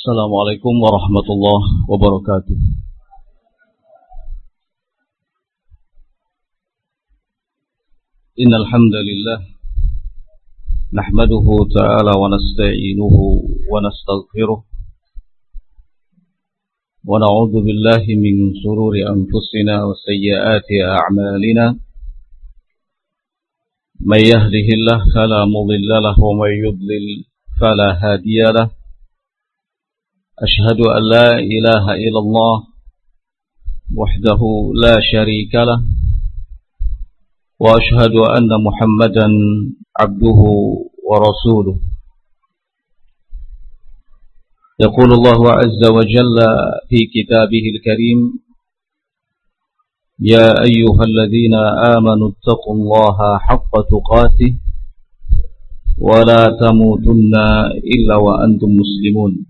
السلام عليكم ورحمة الله وبركاته. إن الحمد لله نحمده تعالى ونستعينه ونستغفره ونعوذ بالله من شرور أنفسنا وسيئات أعمالنا. من يهده الله فلا مضل له ومن يضلل فلا هادي له. أشهد أن لا إله إلا الله وحده لا شريك له وأشهد أن محمدا عبده ورسوله. يقول الله عز وجل في كتابه الكريم يا أيها الذين آمنوا اتقوا الله حق تقاته ولا تموتن إلا وأنتم مسلمون.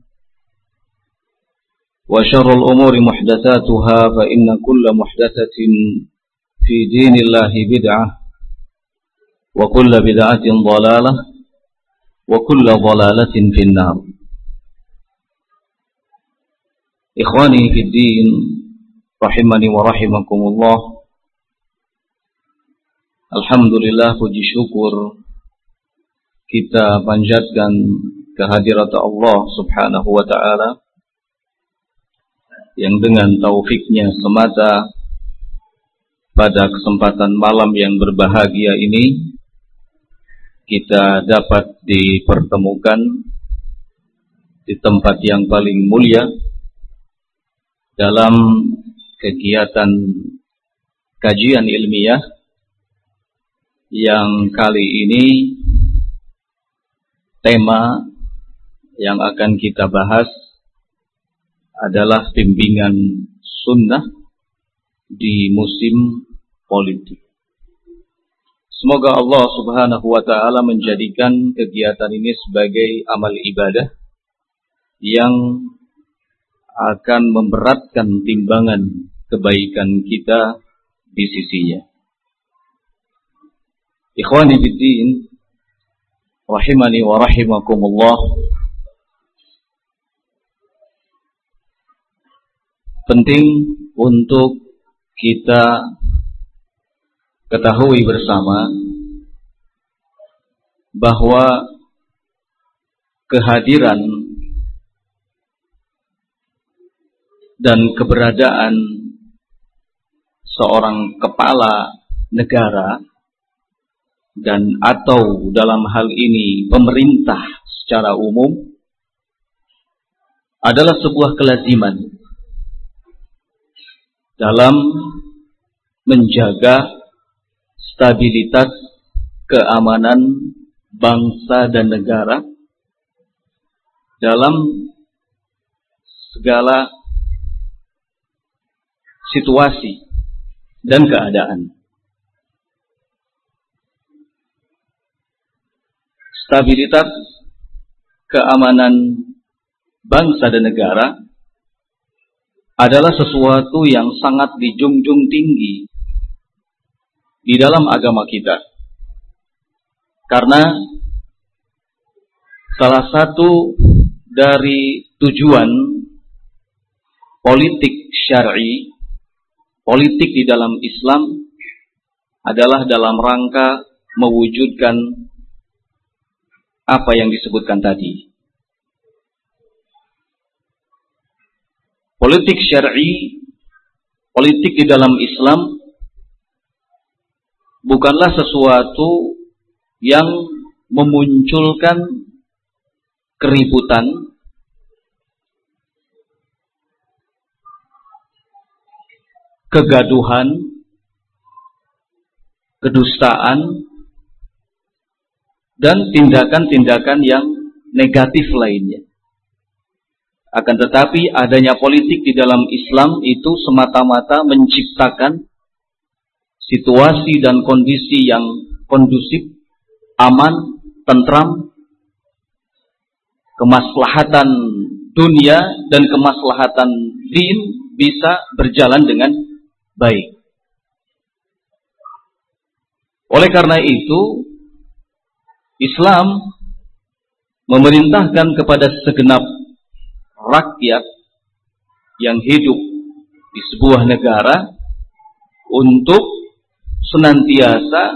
وشر الأمور محدثاتها فإن كل محدثة في دين الله بدعة وكل بدعة ضلالة وكل ضلالة في النار. إخواني في الدين رحمني ورحمكم الله Alhamdulillah puji syukur kita panjatkan kehadirat subhanahu wa ta'ala. Yang dengan taufiknya semata pada kesempatan malam yang berbahagia ini kita dapat dipertemukan di tempat yang paling mulia dalam kegiatan kajian ilmiah yang kali ini tema yang akan kita bahas adalah bimbingan sunnah di musim politik. Semoga Allah subhanahu wa ta'ala menjadikan kegiatan ini sebagai amal ibadah yang akan memberatkan timbangan kebaikan kita di sisinya. Ikhwani fiddin rahimani wa rahimakumullah penting untuk kita ketahui bersama bahwa kehadiran dan keberadaan seorang kepala negara dan atau dalam hal ini pemerintah secara umum adalah sebuah kelaziman dalam menjaga stabilitas keamanan bangsa dan negara dalam segala situasi dan keadaan. Stabilitas keamanan bangsa dan negara adalah sesuatu yang sangat dijunjung tinggi di dalam agama kita. Karena salah satu dari tujuan politik syar'i, politik di dalam Islam adalah dalam rangka mewujudkan apa yang disebutkan tadi. Politik syar'i politik di dalam Islam bukanlah sesuatu yang memunculkan keributan kegaduhan kedustaan dan tindakan-tindakan yang negatif lainnya. Akan tetapi adanya politik di dalam Islam itu semata-mata menciptakan situasi dan kondisi yang kondusif, aman, tentram, kemaslahatan dunia dan kemaslahatan din bisa berjalan dengan baik. Oleh karena itu, Islam memerintahkan kepada segenap rakyat yang hidup di sebuah negara untuk senantiasa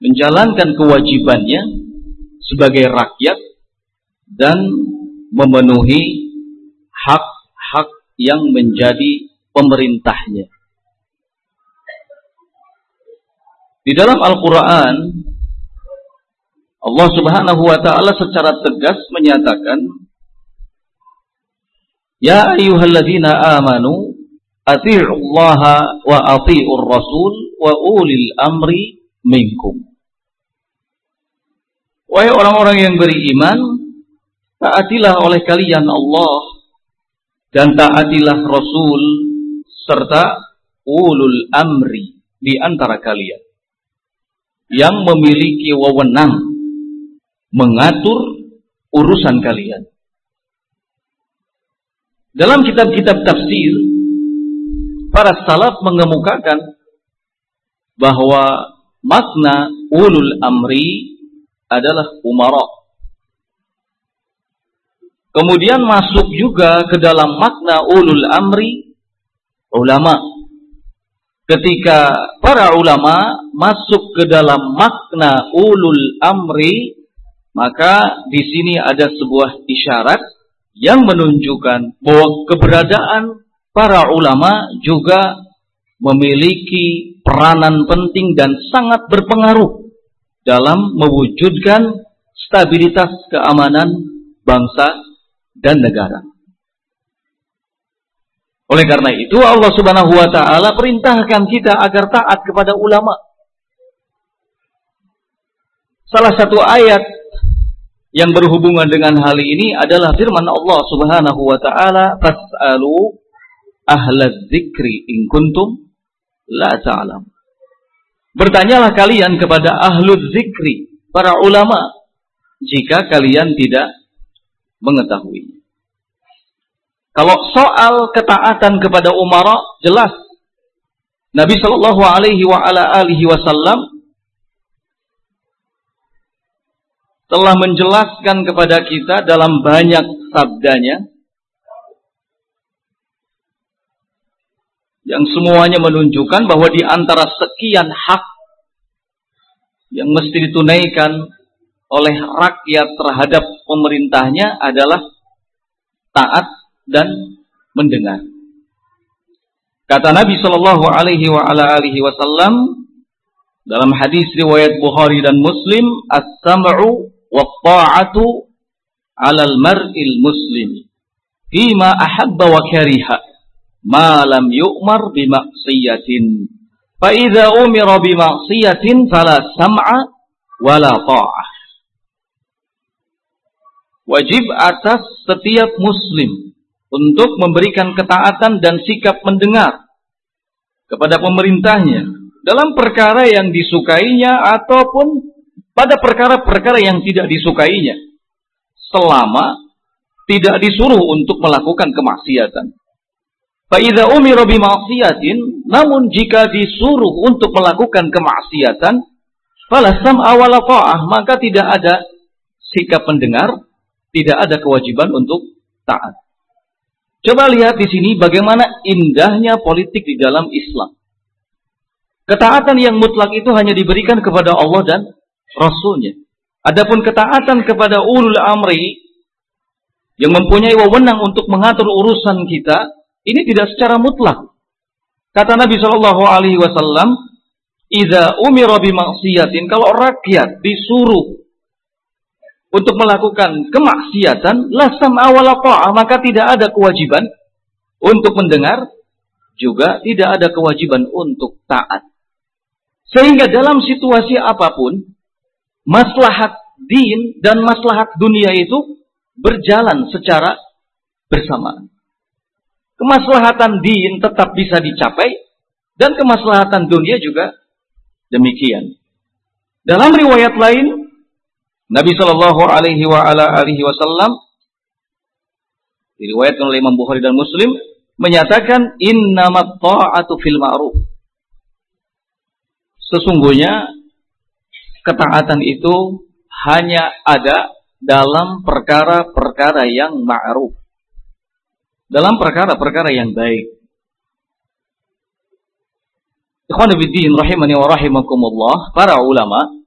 menjalankan kewajibannya sebagai rakyat dan memenuhi hak-hak yang menjadi pemerintahnya. Di dalam Al-Quran, Allah subhanahu wa ta'ala secara tegas menyatakan, Ya ayyuhalladzina amanu ati'ullaha wa ati'ur rasul wa ulil amri minkum. Wahai orang-orang yang beriman, taatilah oleh kalian Allah dan taatilah Rasul serta ulul amri di antara kalian yang memiliki wewenang mengatur urusan kalian. Dalam kitab-kitab tafsir, para salaf mengemukakan bahwa makna ulul amri adalah umara. Kemudian masuk juga ke dalam makna ulul amri ulama. Ketika para ulama masuk ke dalam makna ulul amri, maka di sini ada sebuah isyarat yang menunjukkan bahwa keberadaan para ulama juga memiliki peranan penting dan sangat berpengaruh dalam mewujudkan stabilitas keamanan bangsa dan negara. Oleh karena itu Allah Subhanahu wa taala perintahkan kita agar taat kepada ulama. Salah satu ayat yang berhubungan dengan hal ini adalah firman Allah Subhanahu wa taala, "Fas'alu ahlaz dzikri in kuntum la ta'lam." Bertanyalah kalian kepada ahlu zikri, para ulama, jika kalian tidak mengetahui. Kalau soal ketaatan kepada umara jelas Nabi Shallallahu Alaihi Wasallam telah menjelaskan kepada kita dalam banyak sabdanya yang semuanya menunjukkan bahwa di antara sekian hak yang mesti ditunaikan oleh rakyat terhadap pemerintahnya adalah taat dan mendengar. Kata Nabi Shallallahu Alaihi Wasallam dalam hadis riwayat Bukhari dan Muslim, as-sam'u 'alal mar'il muslim ahabba wa kariha ma lam yu'mar fa idza umira fala sam'a wala ta'ah. Wajib atas setiap muslim untuk memberikan ketaatan dan sikap mendengar kepada pemerintahnya dalam perkara yang disukainya ataupun pada perkara-perkara yang tidak disukainya selama tidak disuruh untuk melakukan kemaksiatan. Fa'idha umira bima'siyatin, namun jika disuruh untuk melakukan kemaksiatan, falasam awal ta'ah, maka tidak ada sikap mendengar, tidak ada kewajiban untuk taat. Coba lihat di sini bagaimana indahnya politik di dalam Islam. Ketaatan yang mutlak itu hanya diberikan kepada Allah dan Rasulnya. Adapun ketaatan kepada ulul amri yang mempunyai wewenang untuk mengatur urusan kita, ini tidak secara mutlak. Kata Nabi Shallallahu Alaihi Wasallam, "Ida umiro bimaksiatin." Kalau rakyat disuruh untuk melakukan kemaksiatan, lasam awal maka tidak ada kewajiban untuk mendengar, juga tidak ada kewajiban untuk taat. Sehingga dalam situasi apa pun, maslahat din dan maslahat dunia itu berjalan secara bersamaan. Kemaslahatan din tetap bisa dicapai dan kemaslahatan dunia juga demikian. Dalam riwayat lain, Nabi Shallallahu Alaihi Wasallam diriwayatkan oleh Imam Bukhari dan Muslim menyatakan innamat ta'atu fil ma'ruf. Sesungguhnya ketaatan itu hanya ada dalam perkara-perkara yang ma'ruf. Dalam perkara-perkara yang baik. Ikhwan rahimani wa rahimakumullah, para ulama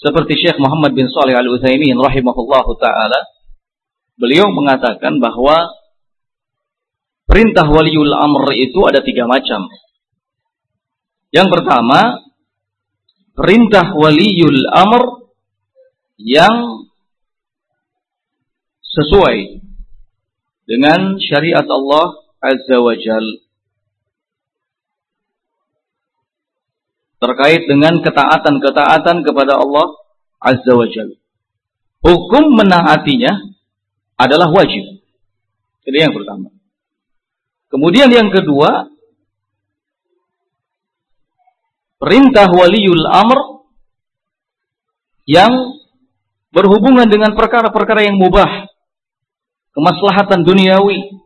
seperti Syekh Muhammad bin Saleh Al Utsaimin rahimahullah taala beliau mengatakan bahwa perintah waliul amr itu ada tiga macam. Yang pertama, perintah waliul amr yang sesuai dengan syariat Allah Azza wa terkait dengan ketaatan-ketaatan kepada Allah Azza wa. Hukum menaatinya adalah wajib. Jadi yang pertama. Kemudian yang kedua, perintah waliul amr yang berhubungan dengan perkara-perkara yang mubah, kemaslahatan duniawi,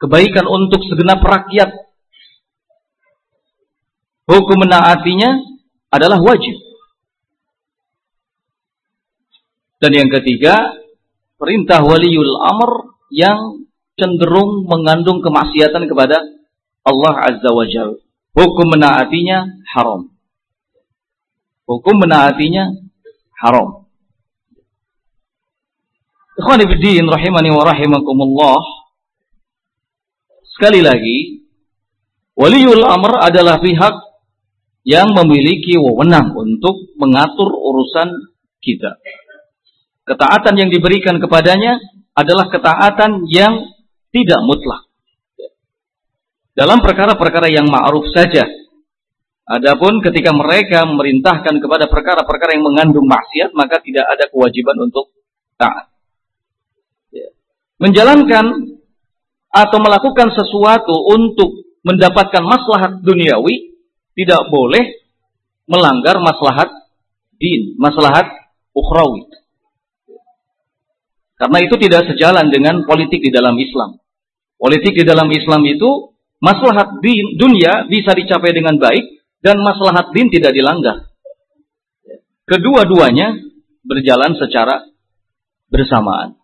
kebaikan untuk segenap rakyat, hukum menaatinya adalah wajib. Dan yang ketiga, perintah waliul amr yang cenderung mengandung kemaksiatan kepada Allah Azza wa Jalla. Hukum menaatinya haram. Hukum menaatinya haram. Ikhwan ibn rahimani wa rahimakumullah. Sekali lagi, waliul amr adalah pihak yang memiliki wewenang untuk mengatur urusan kita. Ketaatan yang diberikan kepadanya adalah ketaatan yang tidak mutlak. Dalam perkara-perkara yang ma'ruf saja. Adapun ketika mereka memerintahkan kepada perkara-perkara yang mengandung maksiat, maka tidak ada kewajiban untuk taat. Ya. Menjalankan atau melakukan sesuatu untuk mendapatkan maslahat duniawi tidak boleh melanggar maslahat din, maslahat ukhrawi. Karena itu tidak sejalan dengan politik di dalam Islam. Politik di dalam Islam itu maslahat din dunia bisa dicapai dengan baik dan maslahat din tidak dilanggar. Kedua-duanya berjalan secara bersamaan.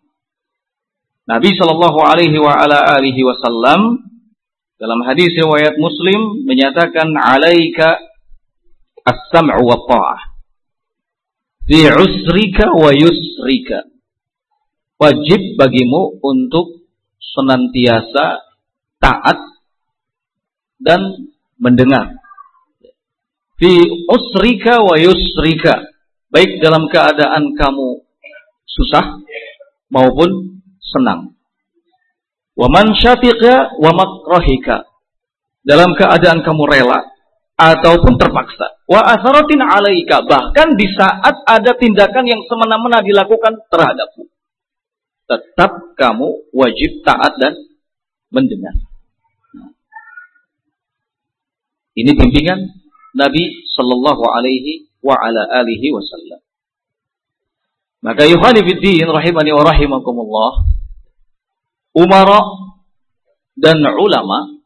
Nabi Shallallahu Alaihi Wasallam dalam hadis riwayat Muslim menyatakan alaika as-sam'u wa ta'ah. Fi usrika wa yusrika. Wajib bagimu untuk senantiasa taat dan mendengar. Fi usrika wa yusrika. Baik dalam keadaan kamu susah maupun senang. Wa man syafiqa wa makrahika. Dalam keadaan kamu rela ataupun terpaksa. Wa asaratin alaika. Bahkan di saat ada tindakan yang semena-mena dilakukan terhadapmu. Tetap kamu wajib taat dan mendengar. Ini bimbingan Nabi Sallallahu Alaihi wa ala alihi wasallam. Maka yuhani fiddin rahimani wa rahimakumullah umara dan ulama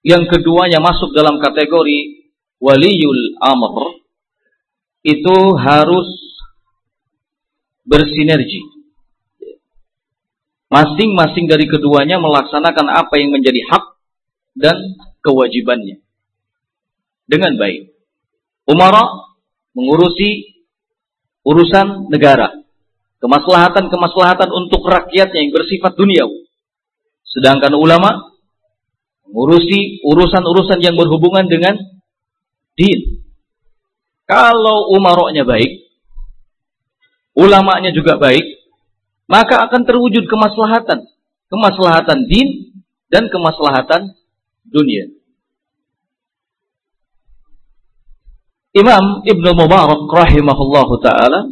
yang keduanya masuk dalam kategori waliul amr itu harus bersinergi. Masing-masing dari keduanya melaksanakan apa yang menjadi hak dan kewajibannya dengan baik. Umara mengurusi urusan negara, kemaslahatan-kemaslahatan untuk rakyatnya yang bersifat duniawi. Sedangkan ulama ngurusi urusan-urusan yang berhubungan dengan din. Kalau umaroknya baik, ulamanya juga baik, maka akan terwujud kemaslahatan. Kemaslahatan din dan kemaslahatan dunia. Imam Ibn Mubarak rahimahullahu taala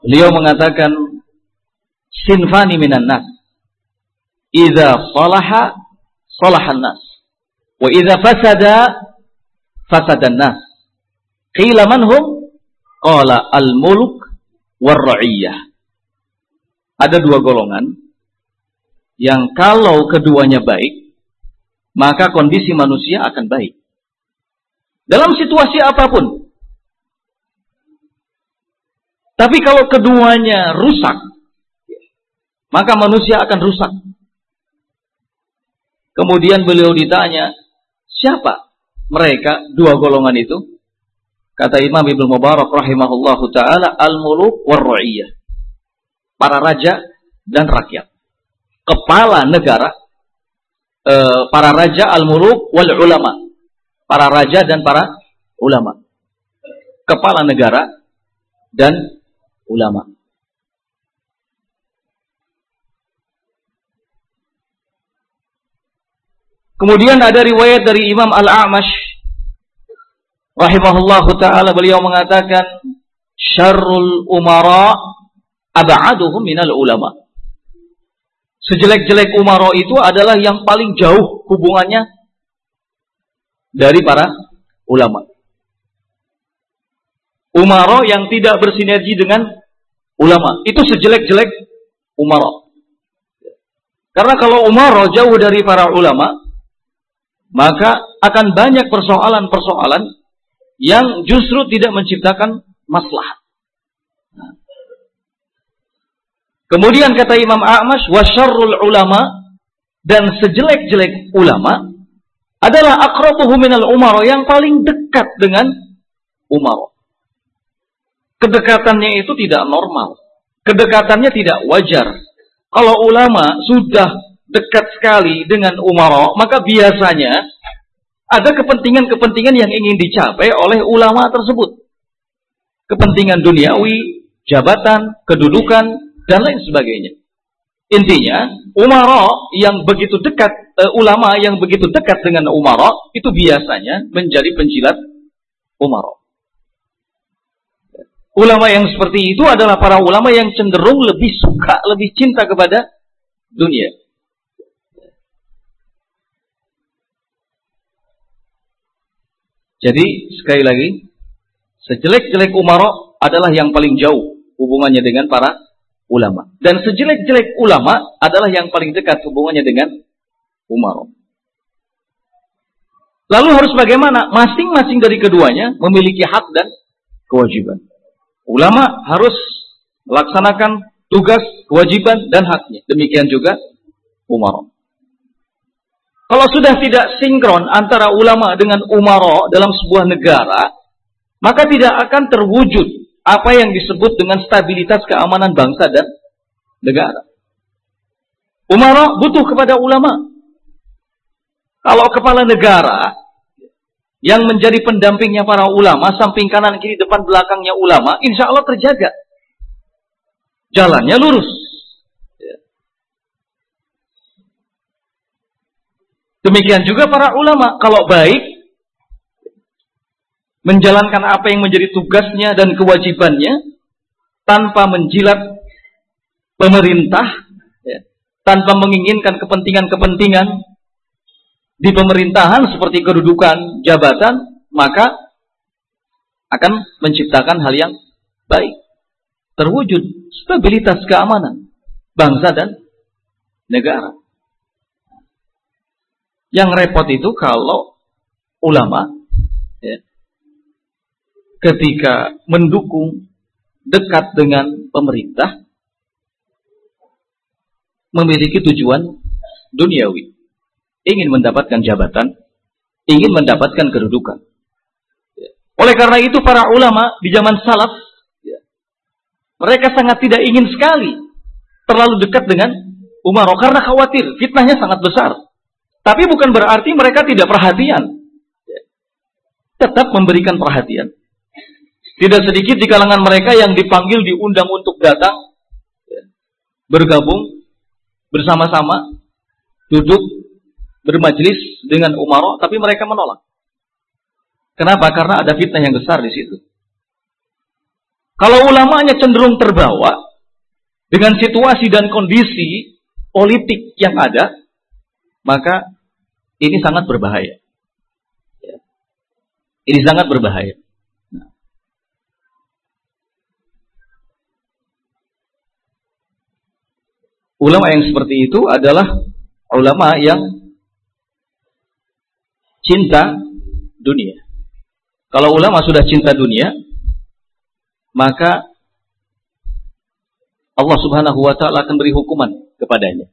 beliau mengatakan sinfani minan nas. Idza salaha salahan nas wa idza fasada fasadan nas qila man hum? Qala al muluk war ra'iyah ada dua golongan yang kalau keduanya baik maka kondisi manusia akan baik dalam situasi apa pun tapi kalau keduanya rusak maka manusia akan rusak Kemudian beliau ditanya, siapa mereka dua golongan itu? Kata Imam Ibnu Mubarak rahimahullahu taala al-muluk war Para raja dan rakyat. Kepala negara eh, para raja al-muluk wal ulama. Para raja dan para ulama. Kepala negara dan ulama. Kemudian ada riwayat dari Imam Al-A'mash rahimahullahu taala beliau mengatakan syarrul umara ab'aduhum minal ulama. Sejelek-jelek umara itu adalah yang paling jauh hubungannya dari para ulama. Umara yang tidak bersinergi dengan ulama itu sejelek-jelek umara. Karena kalau umara jauh dari para ulama, maka akan banyak persoalan-persoalan yang justru tidak menciptakan maslahat. Kemudian kata Imam A'mash, wasyarrul ulama dan sejelek-jelek ulama adalah akrabuhu minal umaro yang paling dekat dengan umaro. Kedekatannya itu tidak normal. Kedekatannya tidak wajar. Kalau ulama sudah dekat sekali dengan umara, maka biasanya ada kepentingan-kepentingan yang ingin dicapai oleh ulama tersebut. Kepentingan duniawi, jabatan, kedudukan, dan lain sebagainya. Intinya, umara yang begitu dekat, uh, ulama yang begitu dekat dengan umara, itu biasanya menjadi penjilat umara. Ulama yang seperti itu adalah para ulama yang cenderung lebih suka, lebih cinta kepada dunia. Jadi sekali lagi, sejelek-jelek umaro adalah yang paling jauh hubungannya dengan para ulama. Dan sejelek-jelek ulama adalah yang paling dekat hubungannya dengan umaro. Lalu harus bagaimana? Masing-masing dari keduanya memiliki hak dan kewajiban. Ulama harus melaksanakan tugas, kewajiban, dan haknya. Demikian juga umaro. Kalau sudah tidak sinkron antara ulama dengan umaro dalam sebuah negara, maka tidak akan terwujud apa yang disebut dengan stabilitas keamanan bangsa dan negara. Umaro butuh kepada ulama. Kalau kepala negara yang menjadi pendampingnya para ulama, samping kanan kiri depan belakangnya ulama, insya Allah terjaga. Jalannya lurus. Demikian juga para ulama, kalau baik menjalankan apa yang menjadi tugasnya dan kewajibannya tanpa menjilat pemerintah, ya, tanpa menginginkan kepentingan-kepentingan di pemerintahan seperti kedudukan, jabatan, maka akan menciptakan hal yang baik. Terwujud stabilitas keamanan bangsa dan negara. Yang repot itu kalau ulama ketika mendukung dekat dengan pemerintah memiliki tujuan duniawi, ingin mendapatkan jabatan, ingin mendapatkan kedudukan. Ya. Oleh karena itu para ulama di zaman salaf ya, mereka sangat tidak ingin sekali terlalu dekat dengan Umar karena khawatir fitnahnya sangat besar. Tapi bukan berarti mereka tidak perhatian. Tetap memberikan perhatian. Tidak sedikit di kalangan mereka yang dipanggil diundang untuk datang bergabung bersama-sama duduk bermajlis dengan Umar, tapi mereka menolak. Kenapa? Karena ada fitnah yang besar di situ. Kalau ulamanya cenderung terbawa dengan situasi dan kondisi politik yang ada, maka ini sangat berbahaya. Ini sangat berbahaya. Ulama yang seperti itu adalah ulama yang cinta dunia. Kalau ulama sudah cinta dunia, maka Allah Subhanahu wa taala akan beri hukuman kepadanya.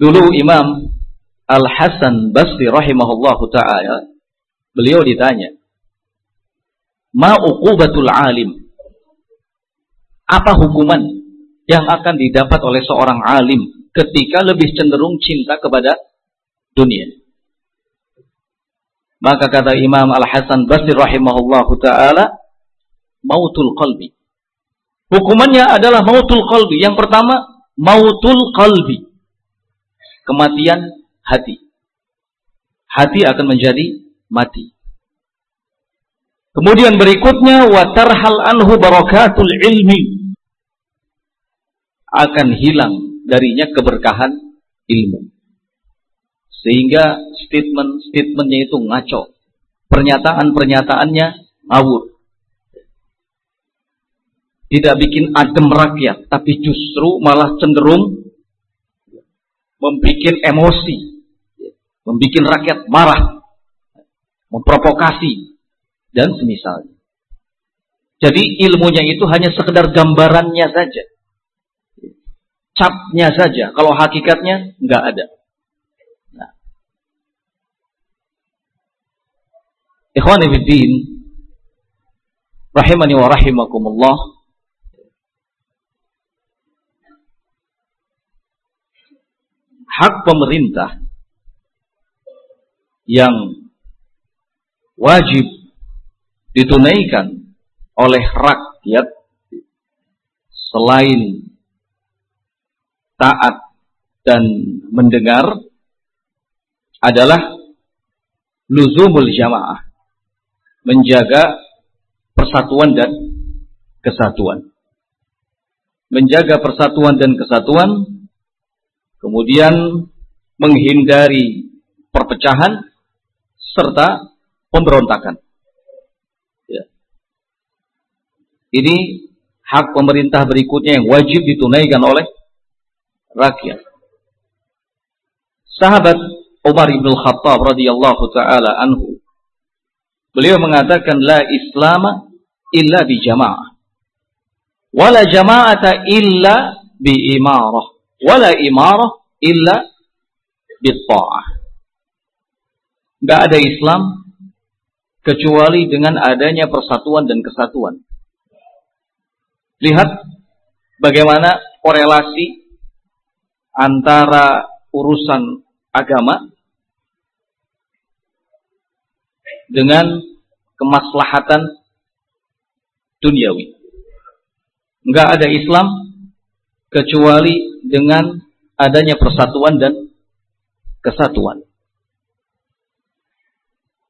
Dulu Imam Al Hasan Basri rahimahullahu taala beliau ditanya, "Ma uqubatul alim?" Apa hukuman yang akan didapat oleh seorang alim ketika lebih cenderung cinta kepada dunia. Maka kata Imam Al-Hasan Basri rahimahullahu taala, mautul qalbi. Hukumannya adalah mautul qalbi. Yang pertama, mautul qalbi. Kematian hati. Hati akan menjadi mati. Kemudian berikutnya watarhal anhu barakatul ilmi akan hilang darinya keberkahan ilmu. Sehingga statement-statementnya itu ngaco. Pernyataan-pernyataannya ngawur. Tidak bikin adem rakyat, tapi justru malah cenderung membuat emosi. Membuat rakyat marah. Memprovokasi. Dan semisalnya. Jadi ilmunya itu hanya sekedar gambarannya saja capnya saja. Kalau hakikatnya nggak ada. Nah. Ikhwan Ibn rahimani wa rahimakumullah. Hak pemerintah yang wajib ditunaikan oleh rakyat selain taat dan mendengar adalah luzumul jamaah. Menjaga persatuan dan kesatuan. Menjaga persatuan dan kesatuan, kemudian menghindari perpecahan serta pemberontakan. Ya. Ini hak pemerintah berikutnya yang wajib ditunaikan oleh rakyat. Sahabat Umar bin Khattab radhiyallahu taala anhu beliau mengatakan la Islam illa bi jamaah. Wala jama'ata illa bi imarah. Wala imarah illa bi ta'ah. Enggak ada Islam kecuali dengan adanya persatuan dan kesatuan. Lihat bagaimana korelasi antara urusan agama dengan kemaslahatan duniawi. Enggak ada Islam kecuali dengan adanya persatuan dan kesatuan.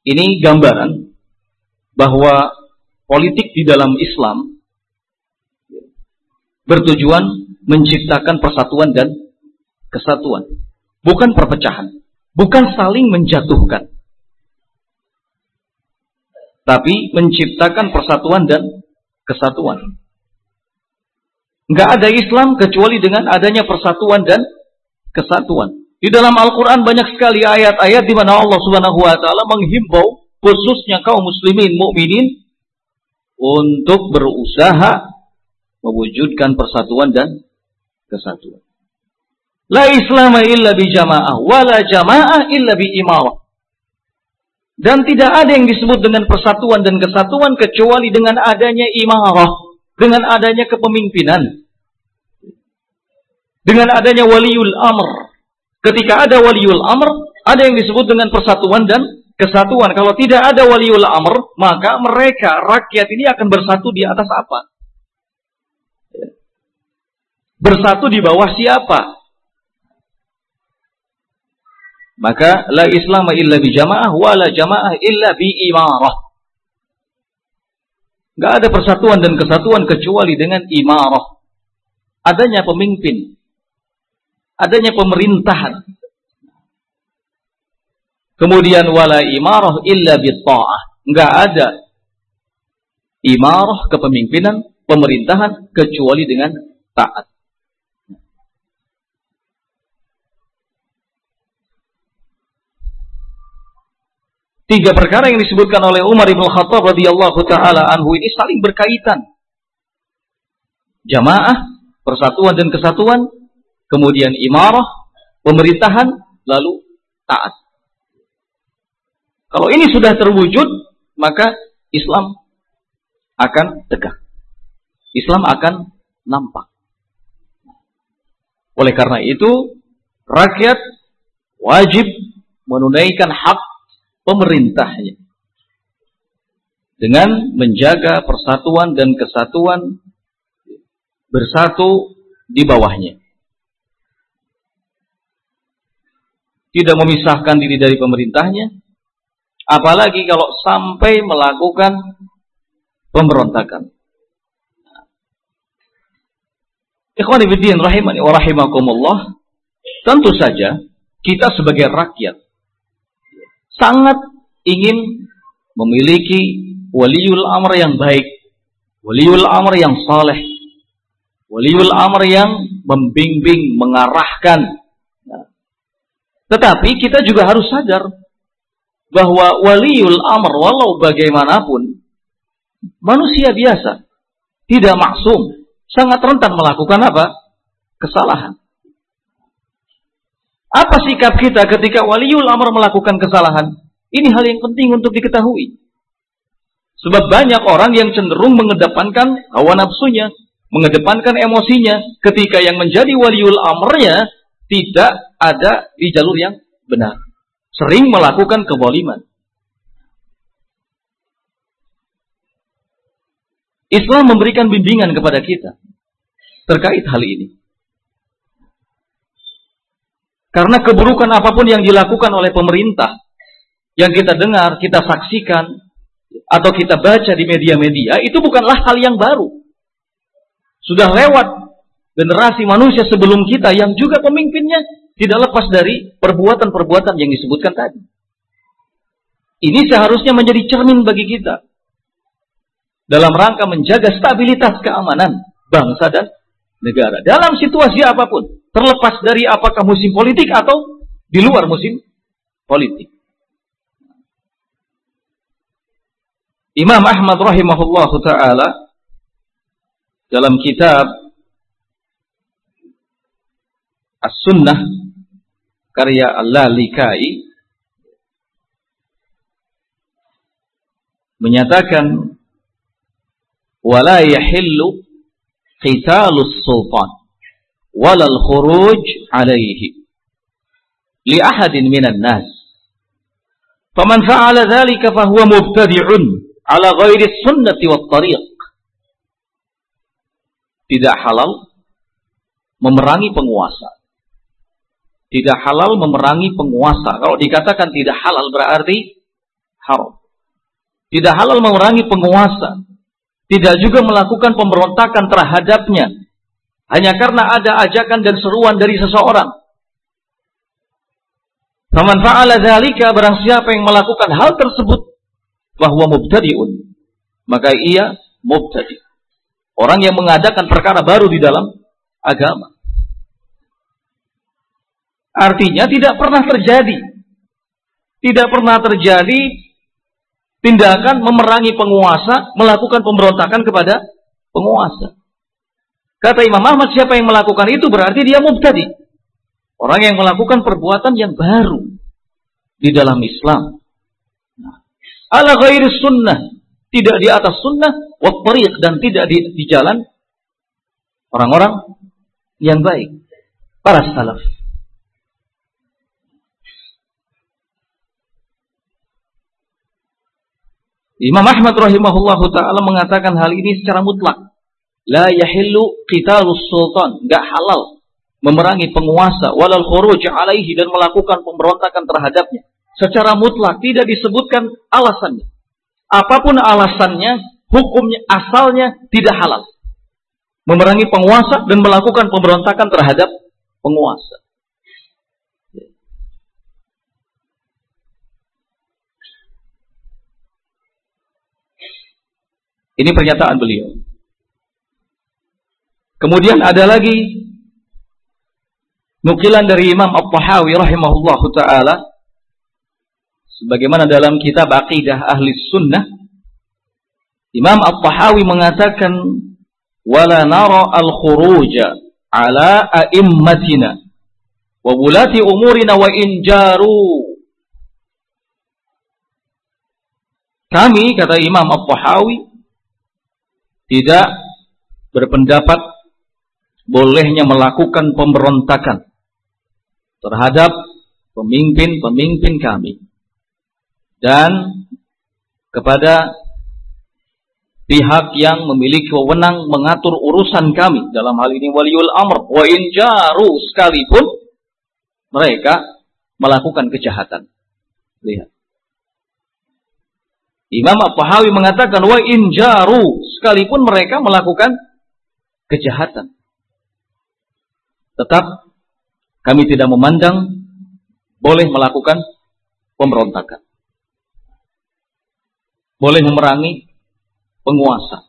Ini gambaran bahwa politik di dalam Islam bertujuan menciptakan persatuan dan kesatuan, bukan perpecahan, bukan saling menjatuhkan, tapi menciptakan persatuan dan kesatuan. Enggak ada Islam kecuali dengan adanya persatuan dan kesatuan. Di dalam Al-Quran banyak sekali ayat-ayat di mana Allah Subhanahu wa taala menghimbau khususnya kaum muslimin mukminin untuk berusaha mewujudkan persatuan dan kesatuan. La Islam illa bi jamaah, wala jamaah illa bi imarah. Dan tidak ada yang disebut dengan persatuan dan kesatuan kecuali dengan adanya imarah, dengan adanya kepemimpinan, dengan adanya waliul amr, Ketika ada waliul amr, ada yang disebut dengan persatuan dan kesatuan. Kalau tidak ada waliul amr, maka mereka rakyat ini akan bersatu di atas apa? Bersatu di bawah siapa? Maka la Islam illa bi jamaah wa la jamaah illa bi imarah. Gak ada persatuan dan kesatuan kecuali dengan imarah. Adanya pemimpin. Adanya pemerintahan. Kemudian wala imarah illa bi ta'ah. Enggak ada imarah kepemimpinan, pemerintahan kecuali dengan taat. Tiga perkara yang disebutkan oleh Umar bin Khattab radhiyallahu taala anhu ini saling berkaitan. Jamaah, persatuan dan kesatuan, kemudian imarah, pemerintahan, lalu taat. Kalau ini sudah terwujud, maka Islam akan tegak. Islam akan nampak. Oleh karena itu, rakyat wajib menunaikan hak pemerintahnya dengan menjaga persatuan dan kesatuan bersatu di bawahnya. Tidak memisahkan diri dari pemerintahnya, apalagi kalau sampai melakukan pemberontakan. Ikhwan ibn rahimani wa rahimakumullah, tentu saja kita sebagai rakyat sangat ingin memiliki waliul amr yang baik, waliul amr yang saleh, waliul amr yang membimbing, mengarahkan. Nah, tetapi kita juga harus sadar bahwa waliul amr walau bagaimanapun manusia biasa, tidak maksum, sangat rentan melakukan apa? Kesalahan. Apa sikap kita ketika waliul amr melakukan kesalahan? Ini hal yang penting untuk diketahui. Sebab banyak orang yang cenderung mengedepankan hawa nafsunya, mengedepankan emosinya ketika yang menjadi waliul amrnya tidak ada di jalur yang benar. Sering melakukan keboliman. Islam memberikan bimbingan kepada kita terkait hal ini. Karena keburukan apa pun yang dilakukan oleh pemerintah, yang kita dengar, kita saksikan, atau kita baca di media-media, itu bukanlah hal yang baru. Sudah lewat generasi manusia sebelum kita yang juga pemimpinnya tidak lepas dari perbuatan-perbuatan yang disebutkan tadi. Ini seharusnya menjadi cermin bagi kita. Dalam rangka menjaga stabilitas keamanan bangsa dan negara. Dalam situasi apa pun. Terlepas dari apakah musim politik atau di luar musim politik. Imam Ahmad rahimahullah taala dalam kitab As-Sunnah karya Al-Lalikai menyatakan wala yahillu qitalus sultan walal khuruj alaihi. Li ahadin minan nas. Faman fa'ala dhalika fahuwa mubtadi'un ala ghairi sunnati tariq. Tidak halal memerangi penguasa. Tidak halal memerangi penguasa. Kalau dikatakan tidak halal berarti haram. Tidak halal memerangi penguasa. Tidak juga melakukan pemberontakan terhadapnya hanya karena ada ajakan dan seruan dari seseorang. Faman fa'ala dzalika barang siapa yang melakukan hal tersebut bahwa mubtadi'un maka ia mubtadi. Orang yang mengadakan perkara baru di dalam agama. Artinya tidak pernah terjadi. Tidak pernah terjadi tindakan memerangi penguasa, melakukan pemberontakan kepada penguasa. Kata Imam Ahmad, siapa yang melakukan itu berarti dia mubtadi. Orang yang melakukan perbuatan yang baru di dalam Islam. Nah, ala ghairi sunnah, tidak di atas sunnah, wakbariq, dan tidak di, di jalan orang-orang yang baik, para salaf. Imam Ahmad rahimahullahu taala mengatakan hal ini secara mutlak. La yahillu qitalus sultan, enggak halal memerangi penguasa walal khuruj alaihi dan melakukan pemberontakan terhadapnya. Secara mutlak tidak disebutkan alasannya. Apa pun alasannya, hukumnya asalnya tidak halal. Memerangi penguasa dan melakukan pemberontakan terhadap penguasa. Ini pernyataan beliau. Kemudian ada lagi nukilan dari Imam At-Tahawi rahimahullahu taala. Sebagaimana dalam kitab Aqidah Ahli Sunnah Imam At-Tahawi mengatakan wala nara al-khuruja ala a'immatina wa bulati umurina wa in jaru. Kami kata Imam At-Tahawi tidak berpendapat bolehnya melakukan pemberontakan terhadap pemimpin-pemimpin kami dan kepada pihak yang memiliki wewenang mengatur urusan kami. Dalam hal ini waliul amr. Wa in jaru sekalipun mereka melakukan kejahatan. Lihat. Imam At-Tahawi mengatakan wa in jaru sekalipun mereka melakukan kejahatan. Tetap kami tidak memandang boleh melakukan pemberontakan. Boleh memerangi penguasa.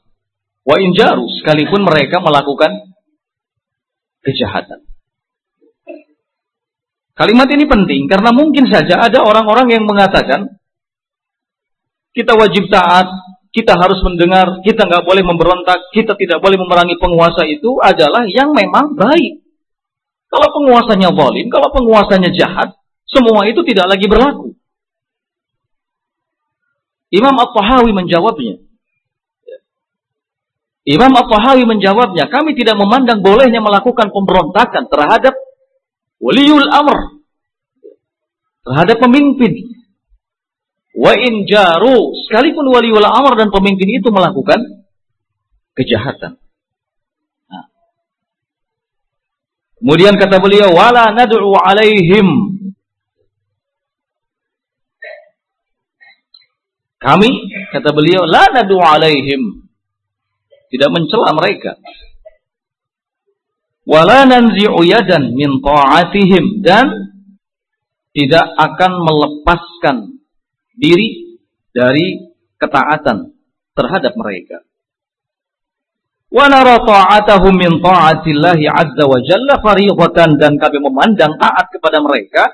Wa in jaru sekalipun mereka melakukan kejahatan. Kalimat ini penting karena mungkin saja ada orang-orang yang mengatakan kita wajib taat, kita harus mendengar, kita nggak boleh memberontak, kita tidak boleh memerangi penguasa itu adalah yang memang baik. Kalau penguasanya zalim, kalau penguasanya jahat, semua itu tidak lagi berlaku. Imam At-Tahawi menjawabnya. Imam At-Tahawi menjawabnya, kami tidak memandang bolehnya melakukan pemberontakan terhadap waliul amr. Terhadap pemimpin. Wa in jaru, sekalipun wali wala amr dan pemimpin itu melakukan kejahatan. Nah. Kemudian kata beliau, wala nad'u alaihim. Kami, kata beliau, la nad'u alaihim. Tidak mencela mereka. Wala nanzi'u yadan min ta'atihim. Dan tidak akan melepaskan diri dari ketaatan terhadap mereka. Wa nara ta'atahum min ta'atillahi azza wa jalla fariidatan dan kami memandang taat kepada mereka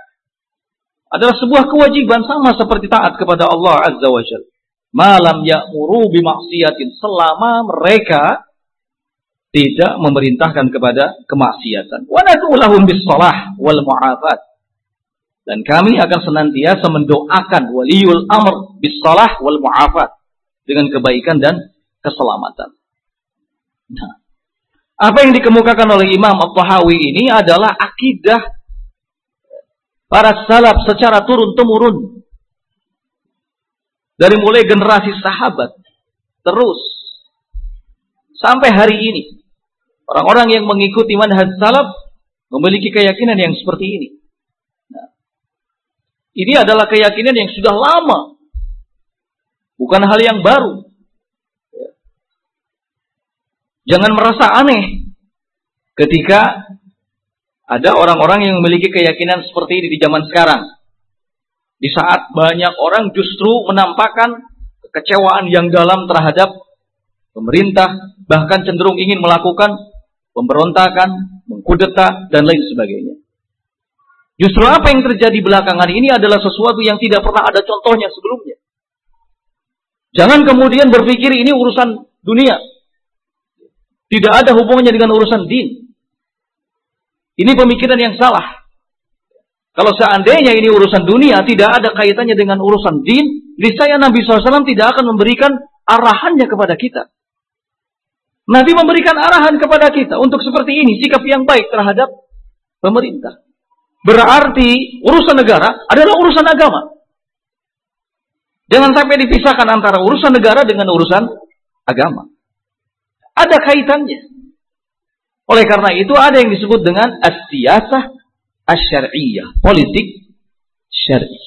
adalah sebuah kewajiban sama seperti taat kepada Allah azza wa jalla. Malam ya'muru bimaksiatin selama mereka tidak memerintahkan kepada kemaksiatan. Wa nad'u lahum bis wal mu'afat dan kami akan senantiasa mendoakan waliul amr bisalah wal mu'afat. Dengan kebaikan dan keselamatan. Nah, apa yang dikemukakan oleh Imam At-Tahawi ini adalah akidah para salaf secara turun-temurun. Dari mulai generasi sahabat. Terus. Sampai hari ini. Orang-orang yang mengikuti manhaj salaf memiliki keyakinan yang seperti ini. Ini adalah keyakinan yang sudah lama. Bukan hal yang baru. Jangan merasa aneh ketika ada orang-orang yang memiliki keyakinan seperti ini di zaman sekarang. Di saat banyak orang justru menampakkan kekecewaan yang dalam terhadap pemerintah, bahkan cenderung ingin melakukan pemberontakan, mengkudeta, dan lain sebagainya. Justru apa yang terjadi belakangan ini adalah sesuatu yang tidak pernah ada contohnya sebelumnya. Jangan kemudian berpikir ini urusan dunia. Tidak ada hubungannya dengan urusan din. Ini pemikiran yang salah. Kalau seandainya ini urusan dunia, tidak ada kaitannya dengan urusan din, niscaya Nabi SAW tidak akan memberikan arahannya kepada kita. Nabi memberikan arahan kepada kita untuk seperti ini, sikap yang baik terhadap pemerintah. Berarti urusan negara adalah urusan agama. Jangan sampai dipisahkan antara urusan negara dengan urusan agama. Ada kaitannya. Oleh karena itu ada yang disebut dengan as-siyasah asy-syar'iyyah, politik syar'i.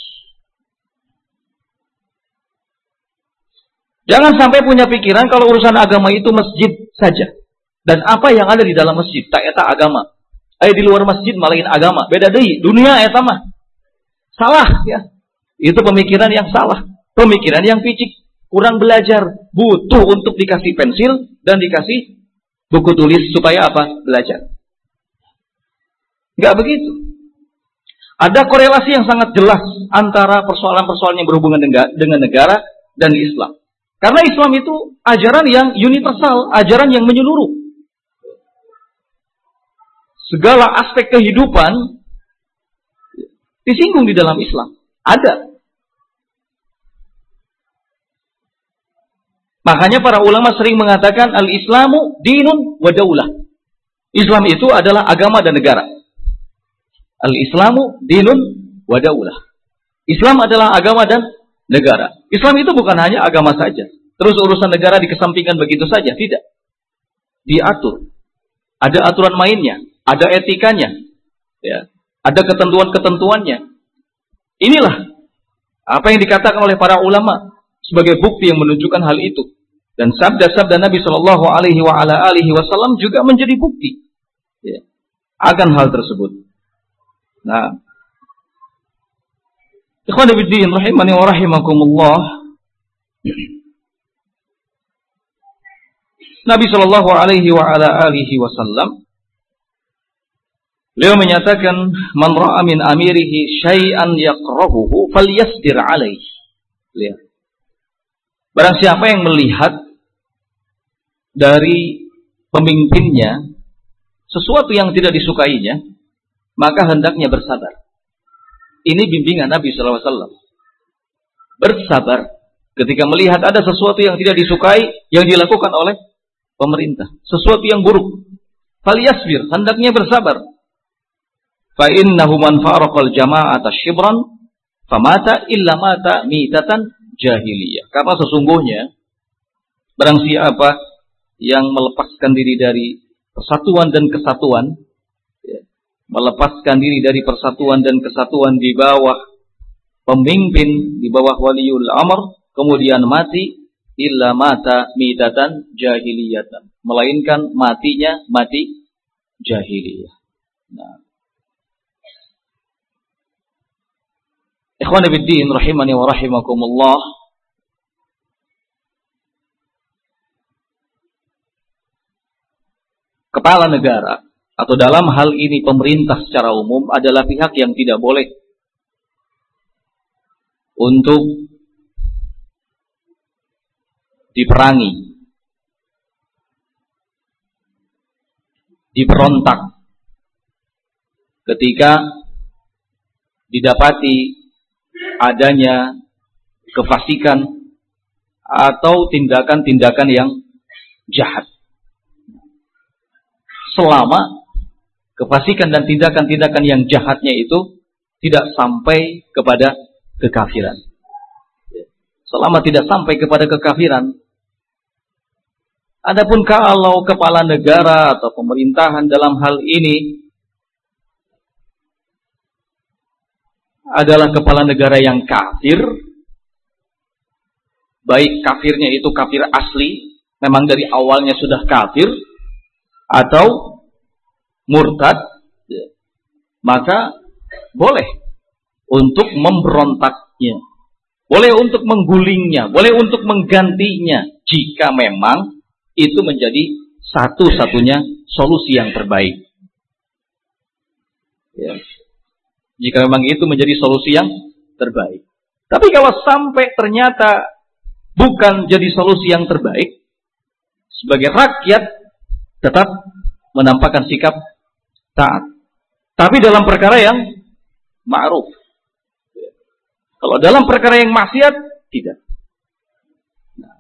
Jangan sampai punya pikiran kalau urusan agama itu masjid saja. Dan apa yang ada di dalam masjid, tak eta agama. Ayo di luar masjid malahin agama. Beda deh, dunia eta mah. Salah ya. Itu pemikiran yang salah. Pemikiran yang picik. Kurang belajar. Butuh untuk dikasih pensil dan dikasih buku tulis supaya apa? Belajar. Enggak begitu. Ada korelasi yang sangat jelas antara persoalan-persoalan yang berhubungan dengan negara dan Islam. Karena Islam itu ajaran yang universal, ajaran yang menyeluruh segala aspek kehidupan disinggung di dalam Islam. Ada. Makanya para ulama sering mengatakan al-Islamu dinun wa daulah. Islam itu adalah agama dan negara. Al-Islamu dinun wa daulah. Islam adalah agama dan negara. Islam itu bukan hanya agama saja. Terus urusan negara dikesampingkan begitu saja, tidak. Diatur. Ada aturan mainnya ada etikanya, ya, ada ketentuan-ketentuannya. Inilah apa yang dikatakan oleh para ulama sebagai bukti yang menunjukkan hal itu. Dan sabda-sabda Nabi Shallallahu Alaihi Wasallam juga menjadi bukti ya, akan hal tersebut. Nah, Ikhwan Abidin rahimani wa rahimakumullah. Nabi Shallallahu Alaihi Wasallam Beliau menyatakan man ra'a min amirihi syai'an yakrahuhu falyasdir alaih. Lihat. Barang siapa yang melihat dari pemimpinnya sesuatu yang tidak disukainya, maka hendaknya bersabar. Ini bimbingan Nabi SAW. Bersabar ketika melihat ada sesuatu yang tidak disukai yang dilakukan oleh pemerintah. Sesuatu yang buruk. Falyasbir, hendaknya bersabar fa innahu man faraqal jama'ata shibran famata illa mata mitatan jahiliyah. Karena sesungguhnya barang siapa yang melepaskan diri dari persatuan dan kesatuan, ya, melepaskan diri dari persatuan dan kesatuan di bawah pemimpin, di bawah waliul amr, kemudian mati, illa mata mitatan jahiliyatan. Melainkan matinya mati jahiliyah. Nah, Ikhwan Abidin rahimani wa rahimakumullah. Kepala negara atau dalam hal ini pemerintah secara umum adalah pihak yang tidak boleh untuk diperangi, diperontak ketika didapati adanya kefasikan atau tindakan-tindakan yang jahat. Selama kefasikan dan tindakan-tindakan yang jahatnya itu tidak sampai kepada kekafiran. Selama tidak sampai kepada kekafiran. Adapun kalau kepala negara atau pemerintahan dalam hal ini adalah kepala negara yang kafir, baik kafirnya itu kafir asli, memang dari awalnya sudah kafir, atau murtad, ya, maka boleh untuk memberontaknya, boleh untuk menggulingnya, boleh untuk menggantinya, jika memang itu menjadi satu-satunya solusi yang terbaik. Ya. Jika memang itu menjadi solusi yang terbaik. Tapi kalau sampai ternyata bukan jadi solusi yang terbaik, sebagai rakyat tetap menampakkan sikap taat. Tapi dalam perkara yang ma'ruf. Kalau dalam perkara yang maksiat, tidak. Nah,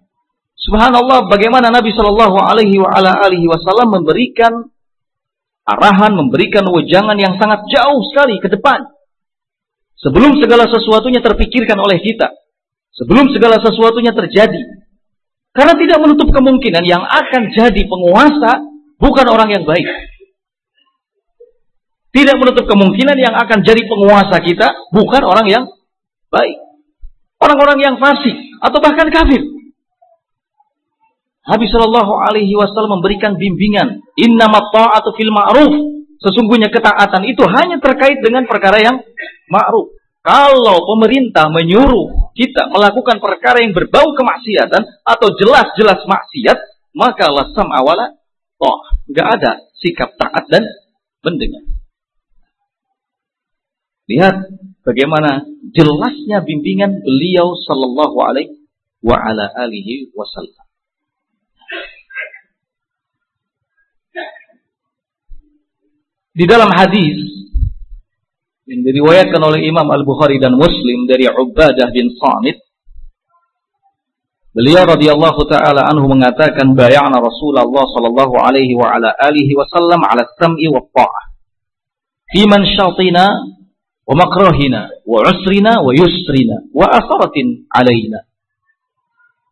subhanallah, bagaimana Nabi Shallallahu Alaihi Wasallam memberikan arahan, memberikan wejangan yang sangat jauh sekali ke depan. Sebelum segala sesuatunya terpikirkan oleh kita. Sebelum segala sesuatunya terjadi. Karena tidak menutup kemungkinan yang akan jadi penguasa bukan orang yang baik. Tidak menutup kemungkinan yang akan jadi penguasa kita bukan orang yang baik. Orang-orang yang fasik atau bahkan kafir. Nabi Shallallahu Alaihi Wasallam memberikan bimbingan. Inna ta'atu fil ma'ruf. Sesungguhnya ketaatan itu hanya terkait dengan perkara yang ma'ruf. Kalau pemerintah menyuruh kita melakukan perkara yang berbau kemaksiatan atau jelas-jelas maksiat, maka lasam awala toh nggak ada sikap taat dan mendengar. Lihat bagaimana jelasnya bimbingan beliau sallallahu alaihi wasallam. Di dalam hadis yang diriwayatkan oleh Imam Al-Bukhari dan Muslim dari Ubadah bin Samit Beliau radhiyallahu taala anhu mengatakan bayana Rasulullah sallallahu alaihi wa ala alihi wasallam ala sam'i wa ta'ah fi man syatina wa makrahina wa usrina wa yusrina wa asaratin alaina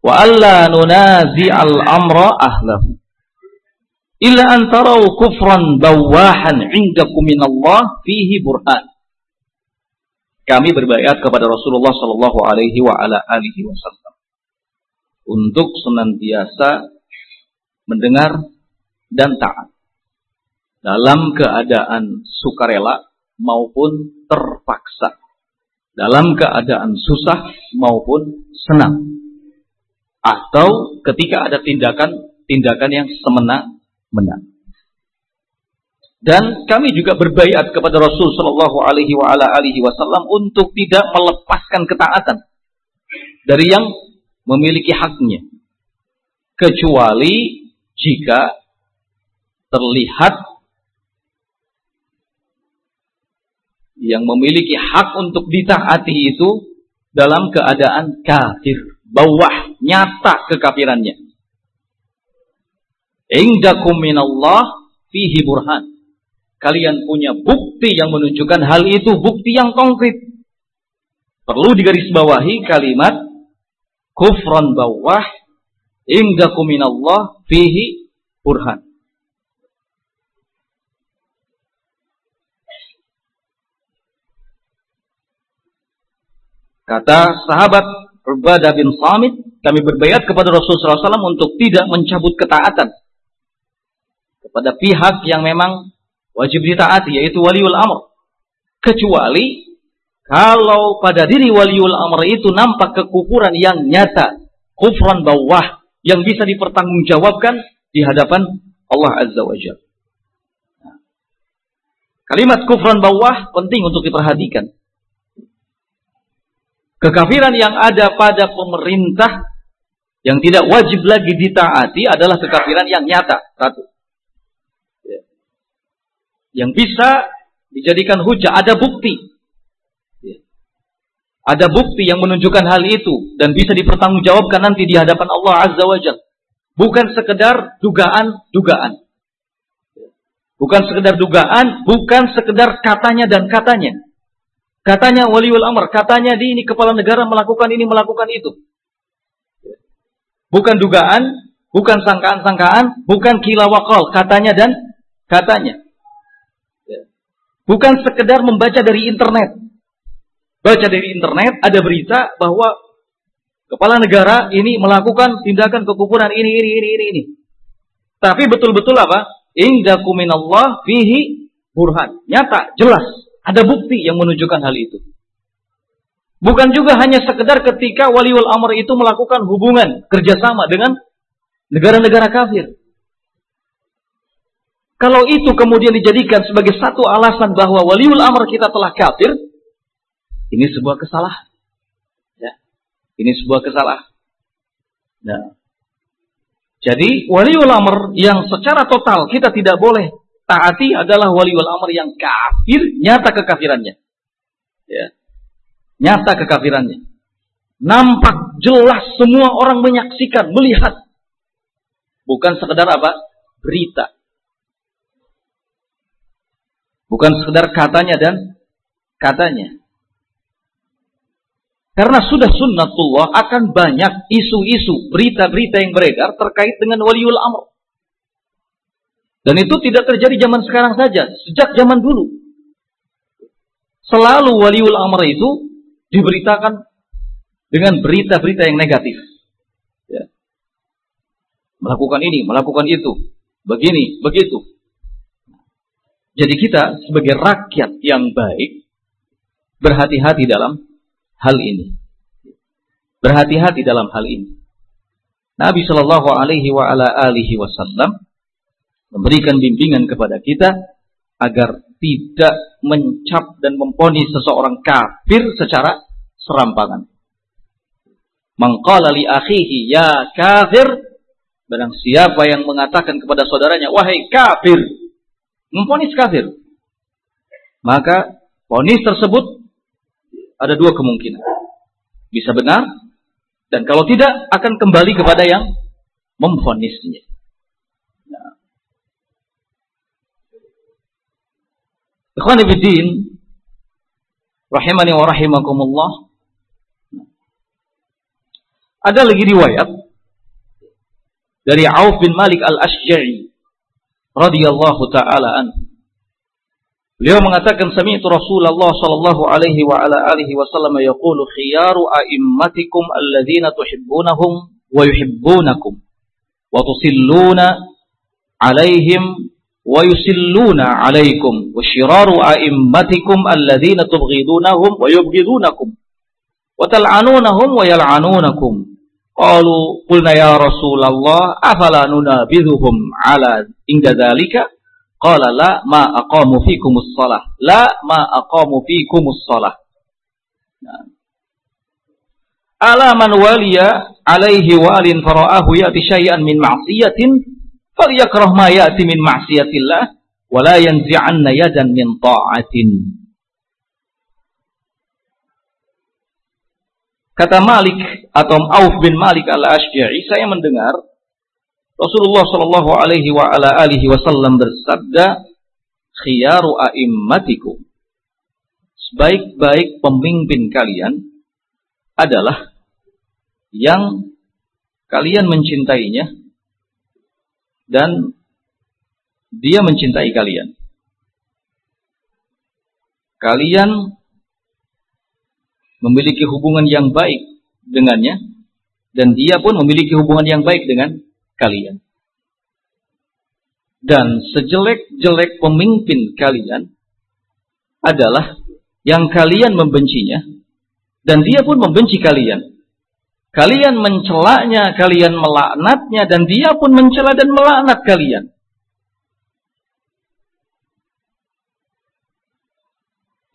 wa alla nunazi al amra ahlahu illa an taraw kufran bawahan indakum min Allah fihi burhan. Kami berbaiat kepada Rasulullah Shallallahu Alaihi Wasallam. Untuk senantiasa mendengar dan taat. Dalam keadaan sukarela maupun terpaksa, dalam keadaan susah maupun senang, atau ketika ada tindakan-tindakan yang semena-mena. Dan kami juga berbaiat kepada Rasul Shallallahu Alaihi Wasallam untuk tidak melepaskan ketaatan dari yang memiliki haknya, kecuali jika terlihat yang memiliki hak untuk ditaati itu dalam keadaan kafir, bawah nyata kekafirannya. Indakum minallah fihi burhan kalian punya bukti yang menunjukkan hal itu, bukti yang konkret. Perlu digarisbawahi kalimat kufran bawah indakum minallah fihi burhan. Kata sahabat Ubadah bin Samit, kami berbayat kepada Rasulullah SAW untuk tidak mencabut ketaatan kepada pihak yang memang wajib ditaati yaitu waliul amr. Kecuali kalau pada diri waliul amr itu nampak kekufuran yang nyata, kufran bawah yang bisa dipertanggungjawabkan di hadapan Allah Azza wa Jalla. Kalimat kufran bawah penting untuk diperhatikan. Kekafiran yang ada pada pemerintah yang tidak wajib lagi ditaati adalah kekafiran yang nyata. Satu yang bisa dijadikan hujah, ada bukti. Ya. Ada bukti yang menunjukkan hal itu dan bisa dipertanggungjawabkan nanti di hadapan Allah Azza wa Jalla. Bukan sekedar dugaan-dugaan. Bukan sekedar dugaan, bukan sekedar katanya dan katanya. Katanya waliul amr, katanya di ini kepala negara melakukan ini, melakukan itu. Bukan dugaan, bukan sangkaan-sangkaan, bukan kilawakal, katanya dan katanya. Bukan sekedar membaca dari internet. Baca dari internet ada berita bahwa kepala negara ini melakukan tindakan kekufuran ini ini ini ini ini. Tapi betul-betul apa? Indakum minallah fihi burhan. Nyata, jelas, ada bukti yang menunjukkan hal itu. Bukan juga hanya sekedar ketika waliul amr itu melakukan hubungan kerjasama dengan negara-negara kafir. Kalau itu kemudian dijadikan sebagai satu alasan bahwa waliul amr kita telah kafir, ini sebuah kesalahan. Ya. Ini sebuah kesalahan. Nah. Jadi waliul amr yang secara total kita tidak boleh taati adalah waliul amr yang kafir, nyata kekafirannya. Ya. Nyata kekafirannya. Nampak jelas semua orang menyaksikan, melihat. Bukan sekedar apa? Berita. Bukan sekedar katanya dan katanya. Karena sudah sunnatullah akan banyak isu-isu, berita-berita yang beredar terkait dengan waliul amr. Dan itu tidak terjadi zaman sekarang saja, sejak zaman dulu. Selalu waliul amr itu diberitakan dengan berita-berita yang negatif. Ya. Melakukan ini, melakukan itu, begini, begitu. Jadi kita sebagai rakyat yang baik berhati-hati dalam hal ini. Berhati-hati dalam hal ini. Nabi Shallallahu Alaihi Wasallam memberikan bimbingan kepada kita agar tidak mencap dan memponis seseorang kafir secara serampangan. Mengqala li akhihi ya kafir barang siapa yang mengatakan kepada saudaranya wahai kafir memponis kafir maka ponis tersebut ada dua kemungkinan. Bisa benar, dan kalau tidak akan kembali kepada yang memfonisnya. Nah. Ikhwan Ibidin, rahimani wa rahimakumullah. Ada lagi riwayat dari Auf bin Malik al-Ashja'i radhiyallahu taala anhu Beliau mengatakan sami'tu Rasulullah sallallahu alaihi wa ala alihi wasallam yaqulu khiyaru a'immatikum alladhina tuhibbunahum wa yuhibbunakum wa tusilluna alaihim wa yusilluna alaikum wa shiraru a'immatikum alladhina tubghidunahum wa yubghidunakum wa tal'anunahum wa yal'anunakum qalu qulna ya Rasulullah afala nunabidhuhum ala inda dhalika Qala la ma aqamu fikumus shalah. La ma aqamu fikumus shalah. Ala man waliya alaihi walin fara'ahu ya'ti syai'an min ma'siyatin falyakrah ma ya'ti min ma'siyatillah wa la yanzi'anna yadan min ta'atin. Kata Malik atau Auf bin Malik al-Ashja'i, saya mendengar Rasulullah Shallallahu Alaihi wa ala alihi Wasallam bersabda, "Khiyaru a'immatikum." Sebaik-baik pemimpin kalian adalah yang kalian mencintainya dan dia mencintai kalian. Kalian memiliki hubungan yang baik dengannya dan dia pun memiliki hubungan yang baik dengan kalian. Dan sejelek-jelek pemimpin kalian adalah yang kalian membencinya dan dia pun membenci kalian. Kalian mencelaknya, kalian melaknatnya dan dia pun mencela dan melaknat kalian.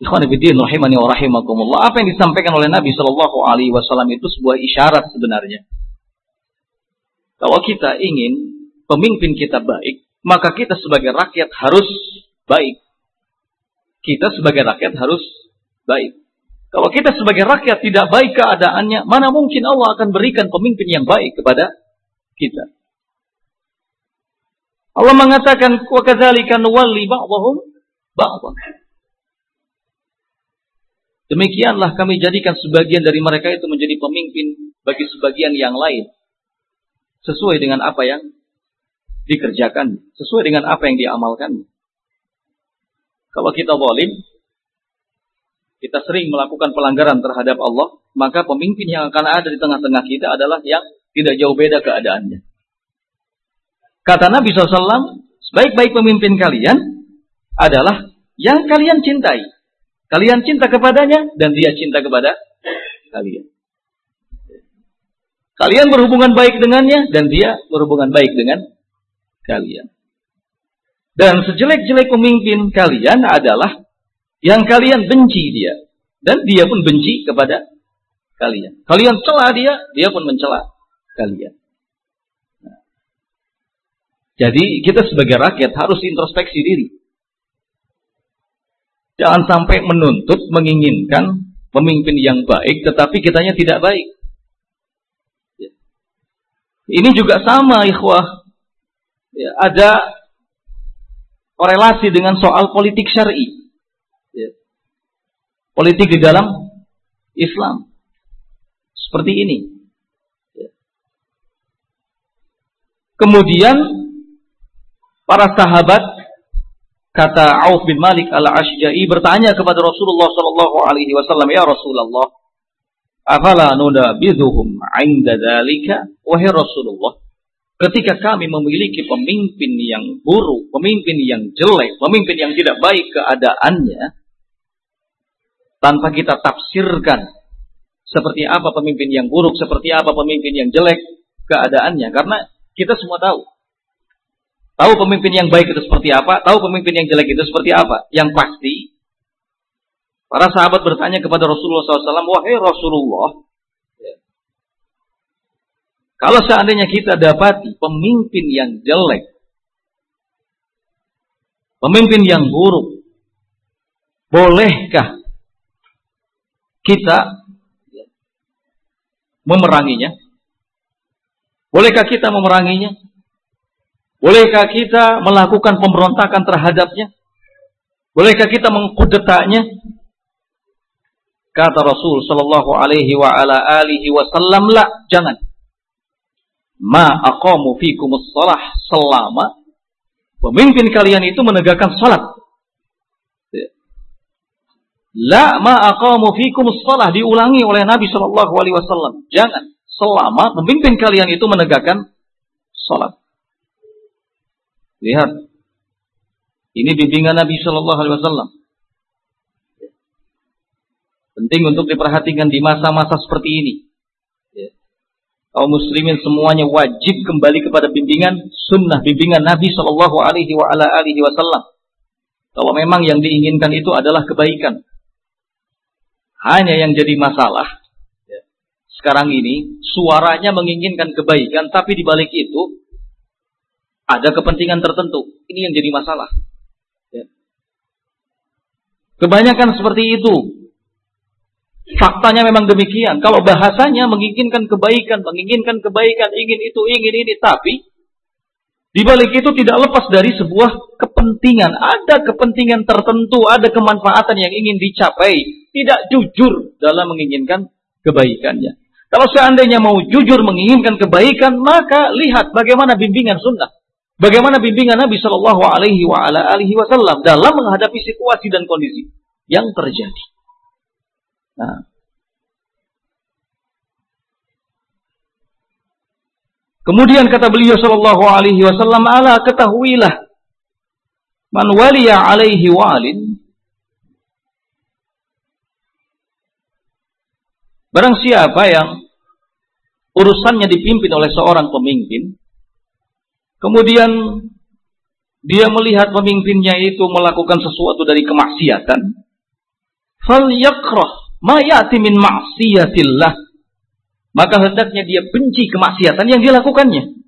Ikhwanifidin rahimani wa rahimakumullah. Apa yang disampaikan oleh Nabi Shallallahu alaihi wasallam itu sebuah isyarat sebenarnya kalau kita ingin pemimpin kita baik, maka kita sebagai rakyat harus baik. Kita sebagai rakyat harus baik. Kalau kita sebagai rakyat tidak baik keadaannya, mana mungkin Allah akan berikan pemimpin yang baik kepada kita. Allah mengatakan kadzalika nuwalli ba'dahum ba'dhan. Demikianlah kami jadikan sebagian dari mereka itu menjadi pemimpin bagi sebagian yang lain sesuai dengan apa yang dikerjakan, sesuai dengan apa yang diamalkan. Kalau kita zalim, kita sering melakukan pelanggaran terhadap Allah, maka pemimpin yang akan ada di tengah-tengah kita adalah yang tidak jauh beda keadaannya. Kata Nabi SAW, sebaik-baik pemimpin kalian adalah yang kalian cintai. Kalian cinta kepadanya dan dia cinta kepada kalian. Kalian berhubungan baik dengannya dan dia berhubungan baik dengan kalian. Dan sejelek-jelek pemimpin kalian adalah yang kalian benci dia dan dia pun benci kepada kalian. Kalian celah dia, dia pun mencela kalian. Jadi kita sebagai rakyat harus introspeksi diri. Jangan sampai menuntut, menginginkan pemimpin yang baik, tetapi kitanya tidak baik. Ini juga sama ikhwah. Ya, ada korelasi dengan soal politik syari. Ya. Politik di dalam Islam. Seperti ini. Kemudian para sahabat kata Auf bin Malik al-Ashja'i bertanya kepada Rasulullah sallallahu alaihi wasallam, "Ya Rasulullah, afala nudabidhuhum 'inda dzalika?" Wahai Rasulullah, ketika kami memiliki pemimpin yang buruk, pemimpin yang jelek, pemimpin yang tidak baik keadaannya, tanpa kita tafsirkan seperti apa pemimpin yang buruk, seperti apa pemimpin yang jelek keadaannya, karena kita semua tahu. Tahu pemimpin yang baik itu seperti apa, tahu pemimpin yang jelek itu seperti apa. Yang pasti, para sahabat bertanya kepada Rasulullah SAW, Wahai Rasulullah, ya. kalau seandainya kita dapati pemimpin yang jelek, pemimpin yang buruk, bolehkah kita memeranginya? Bolehkah kita memeranginya? Bolehkah kita melakukan pemberontakan terhadapnya? Bolehkah kita mengkudetaknya? Kata Rasul sallallahu alaihi wa ala alihi wasallam, "La, jangan. Ma aqamu fikumus shalah selama pemimpin kalian itu menegakkan salat." La ma aqamu fikumus shalah diulangi oleh Nabi sallallahu alaihi wasallam. Jangan selama pemimpin kalian itu menegakkan sholat. Lihat, ini bimbingan Nabi Shallallahu Alaihi Wasallam. Penting untuk diperhatikan di masa-masa seperti ini. Ya. Kaum muslimin semuanya wajib kembali kepada bimbingan sunnah, bimbingan Nabi Shallallahu Alaihi Wasallam. Kalau memang yang diinginkan itu adalah kebaikan, hanya yang jadi masalah sekarang ini suaranya menginginkan kebaikan, tapi di balik itu ada kepentingan tertentu. Ini yang jadi masalah. Ya. Kebanyakan seperti itu. Faktanya memang demikian. Kalau bahasanya menginginkan kebaikan, menginginkan kebaikan, ingin itu, ingin ini, tapi di balik itu tidak lepas dari sebuah kepentingan. Ada kepentingan tertentu, ada kemanfaatan yang ingin dicapai. Tidak jujur dalam menginginkan kebaikannya. Kalau seandainya mau jujur menginginkan kebaikan, maka lihat bagaimana bimbingan sunnah. Bagaimana bimbingan Nabi Shallallahu Alaihi Wasallam dalam menghadapi situasi dan kondisi yang terjadi. Nah. Kemudian kata beliau Shallallahu Alaihi Wasallam, ala ketahuilah man waliya alaihi walin Barang siapa yang urusannya dipimpin oleh seorang pemimpin, kemudian dia melihat pemimpinnya itu melakukan sesuatu dari kemaksiatan, falyakrah ma ya'ti min ma'siyatillah. Maka hendaknya dia benci kemaksiatan yang dilakukannya.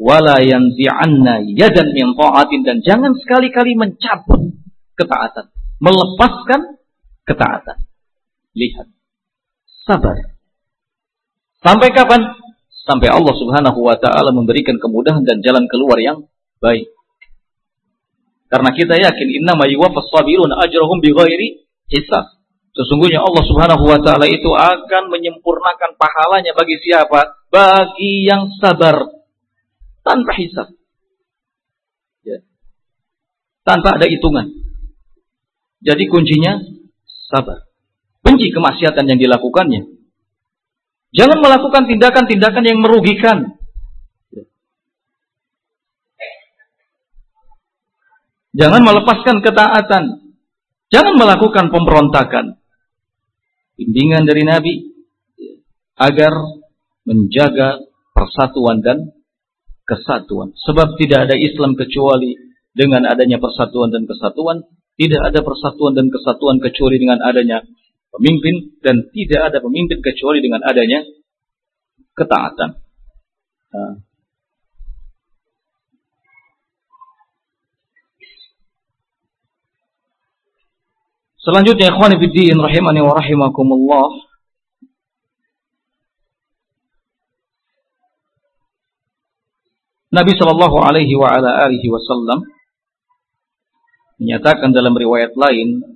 Wala yanzi'anna yadan min ta'atin dan jangan sekali-kali mencabut ketaatan, melepaskan ketaatan. Lihat. Sabar. Sampai kapan? Sampai Allah Subhanahu wa taala memberikan kemudahan dan jalan keluar yang baik. Karena kita yakin innama yuwaffas sabirun ajrahum bighairi hisab. Sesungguhnya Allah Subhanahu wa taala itu akan menyempurnakan pahalanya bagi siapa? Bagi yang sabar tanpa hisab. Ya. Tanpa ada hitungan. Jadi kuncinya sabar. Benci kemaksiatan yang dilakukannya. Jangan melakukan tindakan-tindakan yang merugikan. Jangan melepaskan ketaatan. Jangan melakukan pemberontakan. Bimbingan dari Nabi agar menjaga persatuan dan kesatuan. Sebab tidak ada Islam kecuali dengan adanya persatuan dan kesatuan. Tidak ada persatuan dan kesatuan kecuali dengan adanya pemimpin dan tidak ada pemimpin kecuali dengan adanya ketaatan. Selanjutnya ikhwan fillah rahimani wa rahimakumullah. Nabi Shallallahu alaihi wa ala alihi wasallam menyatakan dalam riwayat lain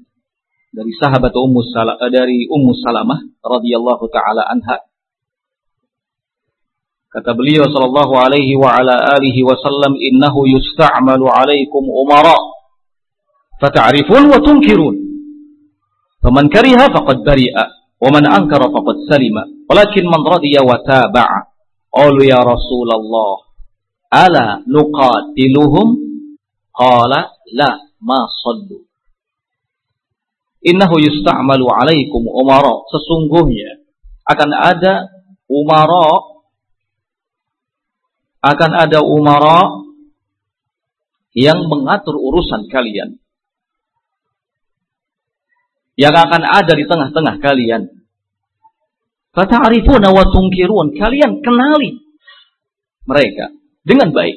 dari sahabat Ummu Salamah dari Ummu Salamah radhiyallahu taala anha kata beliau sallallahu alaihi wa ala alihi wasallam innahu yusta'malu alaikum umara fata'rifun wa tunkirun faman kariha faqad bari'a wa man ankara faqad salima walakin man radiya wa taba'a qalu ya Rasulullah ala nuqatiluhum qala la ma sallu Innahu yusta'malu alaikum umara. Sesungguhnya akan ada umara akan ada umara yang mengatur urusan kalian. Yang akan ada di tengah-tengah kalian. Fata'arifuna wa tungkirun. Kalian kenali mereka dengan baik.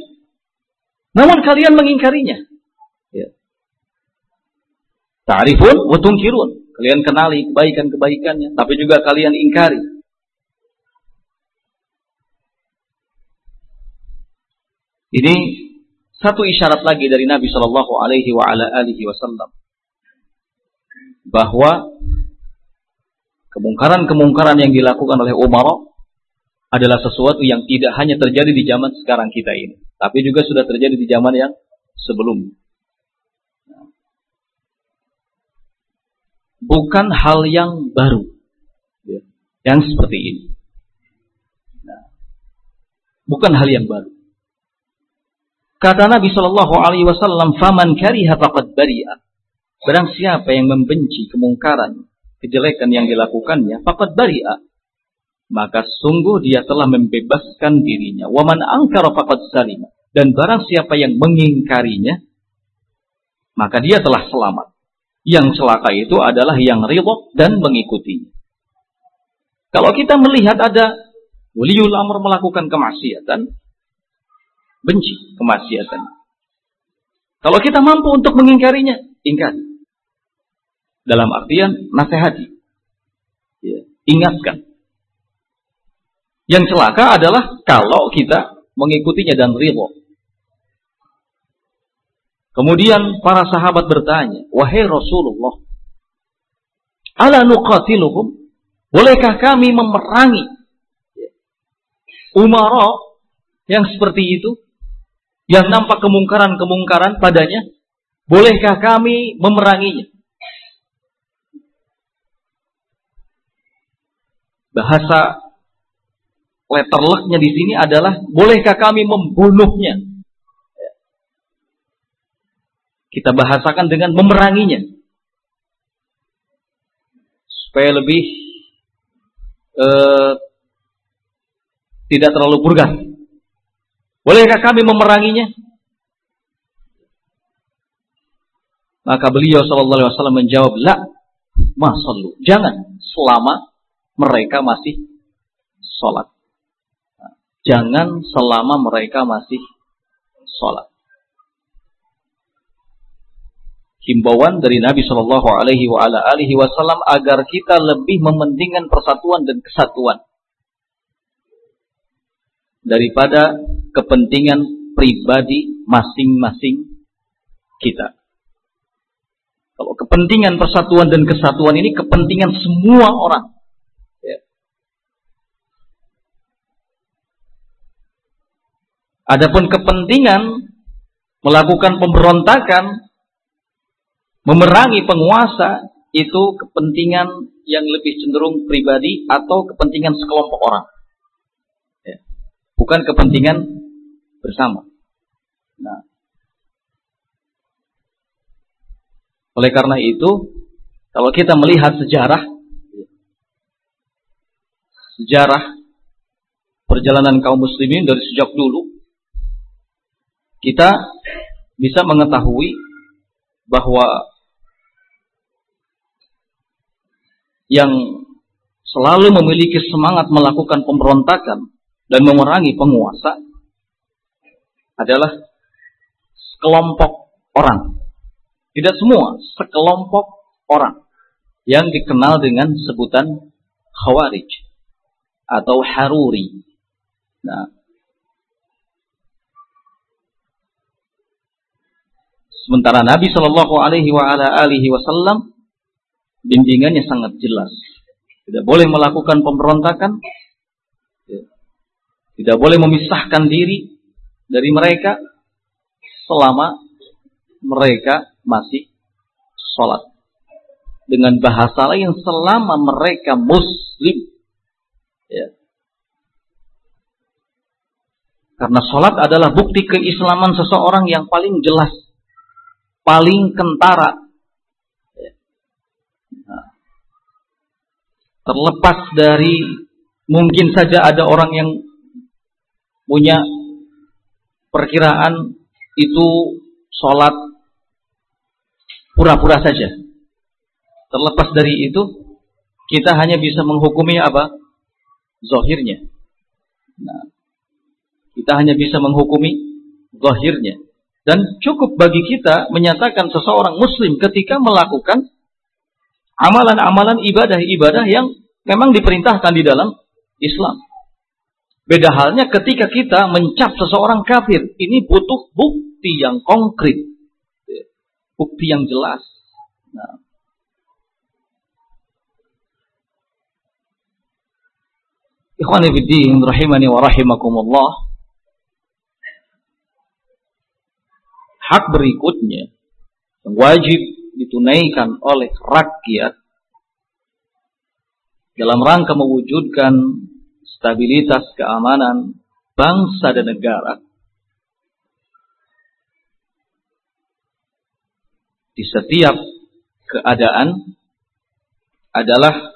Namun kalian mengingkarinya. Ta'rifun wa tunkirun. Kalian kenali kebaikan-kebaikannya, tapi juga kalian ingkari. Ini satu isyarat lagi dari Nabi Shallallahu Alaihi Wasallam bahwa kemungkaran-kemungkaran yang dilakukan oleh Umar adalah sesuatu yang tidak hanya terjadi di zaman sekarang kita ini, tapi juga sudah terjadi di zaman yang sebelumnya. Bukan hal yang baru. Ya, yang seperti ini. Nah, bukan hal yang baru. Kata Nabi Shallallahu Alaihi Wasallam, "Faman kariha faqad bari'a." Barang siapa yang membenci kemungkaran, kejelekan yang dilakukannya, faqad bari'a. Maka sungguh dia telah membebaskan dirinya. Waman angkara faqad salima. Dan barang siapa yang mengingkarinya, maka dia telah selamat. Yang celaka itu adalah yang ridho dan mengikuti. Kalau kita melihat ada waliul amr melakukan kemaksiatan, benci kemaksiatan. Kalau kita mampu untuk mengingkarinya, ingkar. Dalam artian nasihati. Ya, ingatkan. Yang celaka adalah kalau kita mengikutinya dan ridho. Kemudian para sahabat bertanya, "Wahai Rasulullah, ala nuqatiluhum? Bolehkah kami memerangi umara yang seperti itu? Yang nampak kemungkaran-kemungkaran padanya? Bolehkah kami memeranginya?" Bahasa letterleknya di sini adalah bolehkah kami membunuhnya? Kita bahasakan dengan memeranginya. Supaya lebih uh, tidak terlalu burgas. Bolehkah kami memeranginya? Maka beliau Shallallahu Alaihi Wasallam menjawab, la, masallu. Jangan selama mereka masih sholat. Jangan selama mereka masih sholat himbauan dari Nabi Shallallahu Alaihi Wasallam agar kita lebih mementingkan persatuan dan kesatuan daripada kepentingan pribadi masing-masing kita. Kalau kepentingan persatuan dan kesatuan ini kepentingan semua orang. Ya. Adapun kepentingan melakukan pemberontakan memerangi penguasa itu kepentingan yang lebih cenderung pribadi atau kepentingan sekelompok orang. Ya. Bukan kepentingan bersama. Nah. Oleh karena itu, kalau kita melihat sejarah, sejarah perjalanan kaum muslimin dari sejak dulu, kita bisa mengetahui bahwa yang selalu memiliki semangat melakukan pemberontakan dan memerangi penguasa adalah sekelompok orang. Tidak semua, sekelompok orang yang dikenal dengan sebutan khawarij atau haruri. Nah, sementara Nabi Shallallahu Alaihi Wasallam bimbingannya sangat jelas. Tidak boleh melakukan pemberontakan, ya. tidak boleh memisahkan diri dari mereka selama mereka masih sholat. Dengan bahasa lain, selama mereka muslim. Ya. Karena sholat adalah bukti keislaman seseorang yang paling jelas, paling kentara, terlepas dari mungkin saja ada orang yang punya perkiraan itu sholat pura-pura saja. Terlepas dari itu, kita hanya bisa menghukumi apa? Zohirnya. Nah, kita hanya bisa menghukumi zohirnya. Dan cukup bagi kita menyatakan seseorang muslim ketika melakukan amalan-amalan ibadah-ibadah yang memang diperintahkan di dalam Islam. Beda halnya ketika kita mencap seseorang kafir, ini butuh bukti yang konkret, bukti yang jelas. Nah. Ikhwani rahimani wa. Hak berikutnya yang wajib ditunaikan oleh rakyat dalam rangka mewujudkan stabilitas keamanan bangsa dan negara. Di setiap keadaan adalah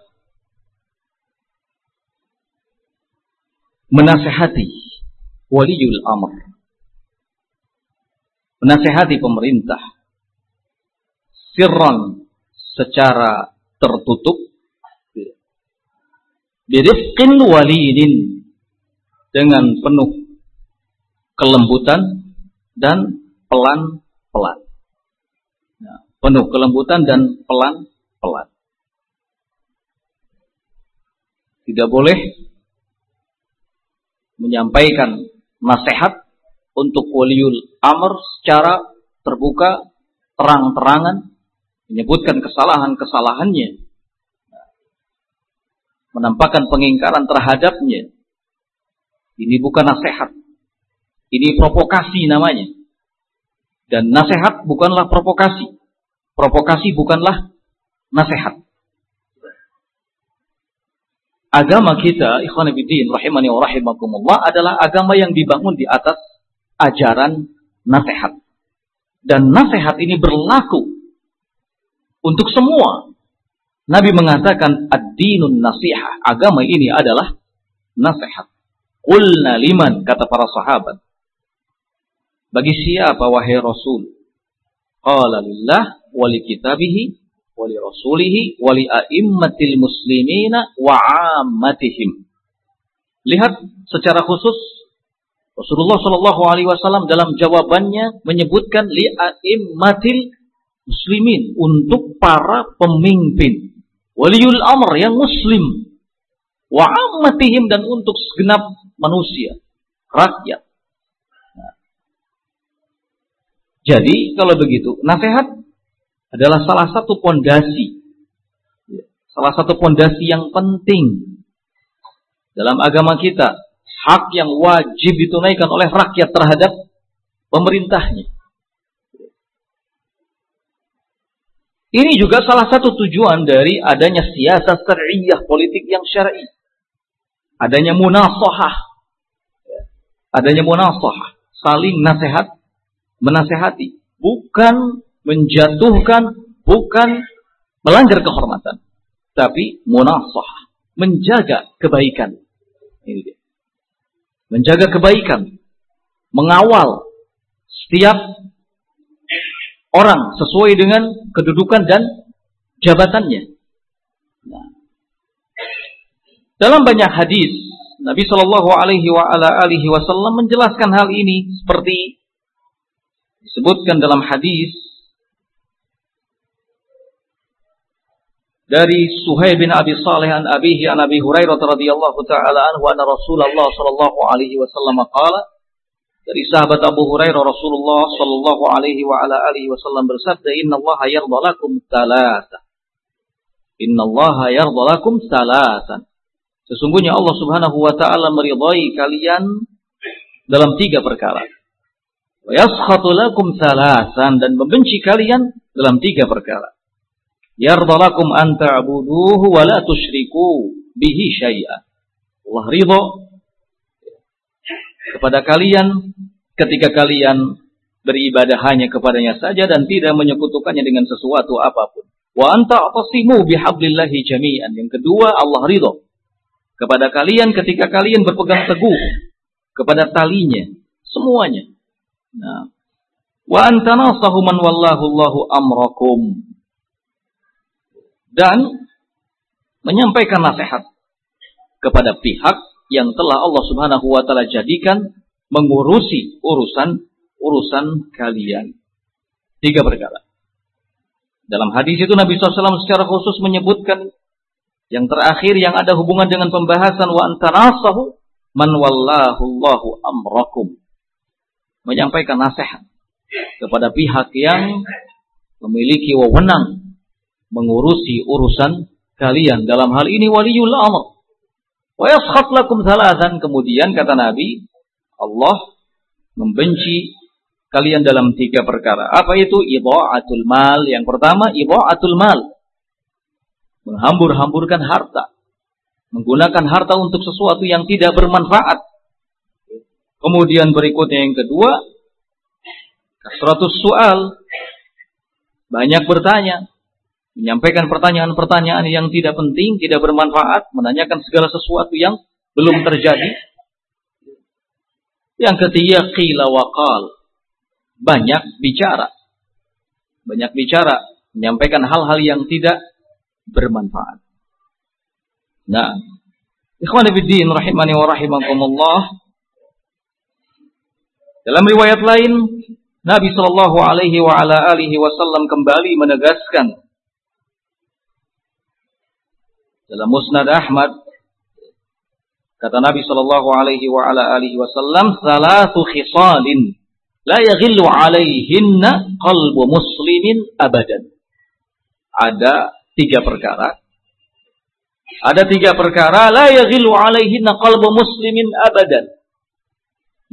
menasehati waliul amr menasehati pemerintah sirran secara tertutup birifqin walidin dengan penuh kelembutan dan pelan-pelan. Ya, penuh kelembutan dan pelan-pelan. Tidak boleh menyampaikan nasihat untuk waliul amr secara terbuka, terang-terangan, menyebutkan kesalahan-kesalahannya, menampakkan pengingkaran terhadapnya. Ini bukan nasihat. Ini provokasi namanya. Dan nasihat bukanlah provokasi. Provokasi bukanlah nasihat. Agama kita, ikhwan bidin, rahimani wa rahimakumullah, adalah agama yang dibangun di atas ajaran nasihat. Dan nasihat ini berlaku untuk semua. Nabi mengatakan ad-dinun nasihah. Agama ini adalah nasihat. Qulna liman kata para sahabat. Bagi siapa wahai Rasul? Qala lillah wa li kitabihi wa li rasulihi wa li a'immatil muslimina wa 'ammatihim. Lihat secara khusus Rasulullah Shallallahu alaihi wasallam dalam jawabannya menyebutkan li a'immatil muslimin untuk para pemimpin. Waliul amr yang muslim. Wa ammatihim dan untuk segenap manusia rakyat. Nah. jadi kalau begitu nasihat adalah salah satu pondasi. Salah satu pondasi yang penting dalam agama kita. Hak yang wajib ditunaikan oleh rakyat terhadap pemerintahnya Ini juga salah satu tujuan dari adanya siasat syariah politik yang syar'i. Adanya munasohah. Adanya munasohah. Saling nasihat, menasehati. Bukan menjatuhkan, bukan melanggar kehormatan. Tapi munasohah. Menjaga kebaikan. Menjaga kebaikan. Mengawal setiap orang sesuai dengan kedudukan dan jabatannya. Nah. Dalam banyak hadis Nabi Shallallahu Alaihi Wasallam menjelaskan hal ini seperti disebutkan dalam hadis dari Suhaib bin Abi Saleh an abihi an Abi Hurairah radhiyallahu taala anhu anna Rasulullah sallallahu alaihi wasallam qala dari sahabat Abu Hurairah Rasulullah Shallallahu Alaihi wa ala alihi Wasallam bersabda Inna Allah yardha lakum talata Innallaha yardalakum salasan. Sesungguhnya Allah Subhanahu wa taala meridhai kalian dalam tiga perkara. Wa yaskhatu lakum dan membenci kalian dalam tiga perkara. Yardalakum an ta'buduhu wa la tusyriku bihi syai'a. Allah ridho kepada kalian ketika kalian beribadah hanya kepadanya saja dan tidak menyekutukannya dengan sesuatu apa pun. Wa anta atasimu bihablillahi jami'an. Yang kedua, Allah ridho kepada kalian ketika kalian berpegang teguh kepada talinya semuanya. Nah, wa antanasahu man wallahu Allahu amrakum. Dan menyampaikan nasihat kepada pihak yang telah Allah Subhanahu wa taala jadikan mengurusi urusan urusan kalian. Tiga perkara. Dalam hadis itu Nabi SAW secara khusus menyebutkan yang terakhir yang ada hubungan dengan pembahasan wa antarasahu man wallahu Allahu amrakum. Menyampaikan nasihat kepada pihak yang memiliki wewenang mengurusi urusan kalian. Dalam hal ini waliul amr. Lakum thalathan. Kemudian kata Nabi, Allah membenci kalian dalam tiga perkara. Apa itu? Idha'atul mal. Yang pertama, idha'atul mal menghambur-hamburkan harta, menggunakan harta untuk sesuatu yang tidak bermanfaat. Kemudian berikutnya yang kedua, kasratus soal, banyak bertanya, menyampaikan pertanyaan-pertanyaan yang tidak penting, tidak bermanfaat, menanyakan segala sesuatu yang belum terjadi. Yang ketiga, qila waqal. Banyak bicara. Banyak bicara, menyampaikan hal-hal yang tidak bermanfaat. Nah, ikhwan fillah rahimani wa rahimakumullah. Dalam riwayat lain, Nabi Shallallahu alaihi wa ala alihi wasallam kembali menegaskan dalam Musnad Ahmad kata Nabi Shallallahu alaihi wa ala alihi wasallam salatu khisalin la yaghillu alaihinna qalbu muslimin abadan ada tiga perkara. Ada tiga perkara la yaghilu alaihi qalbu muslimin abadan.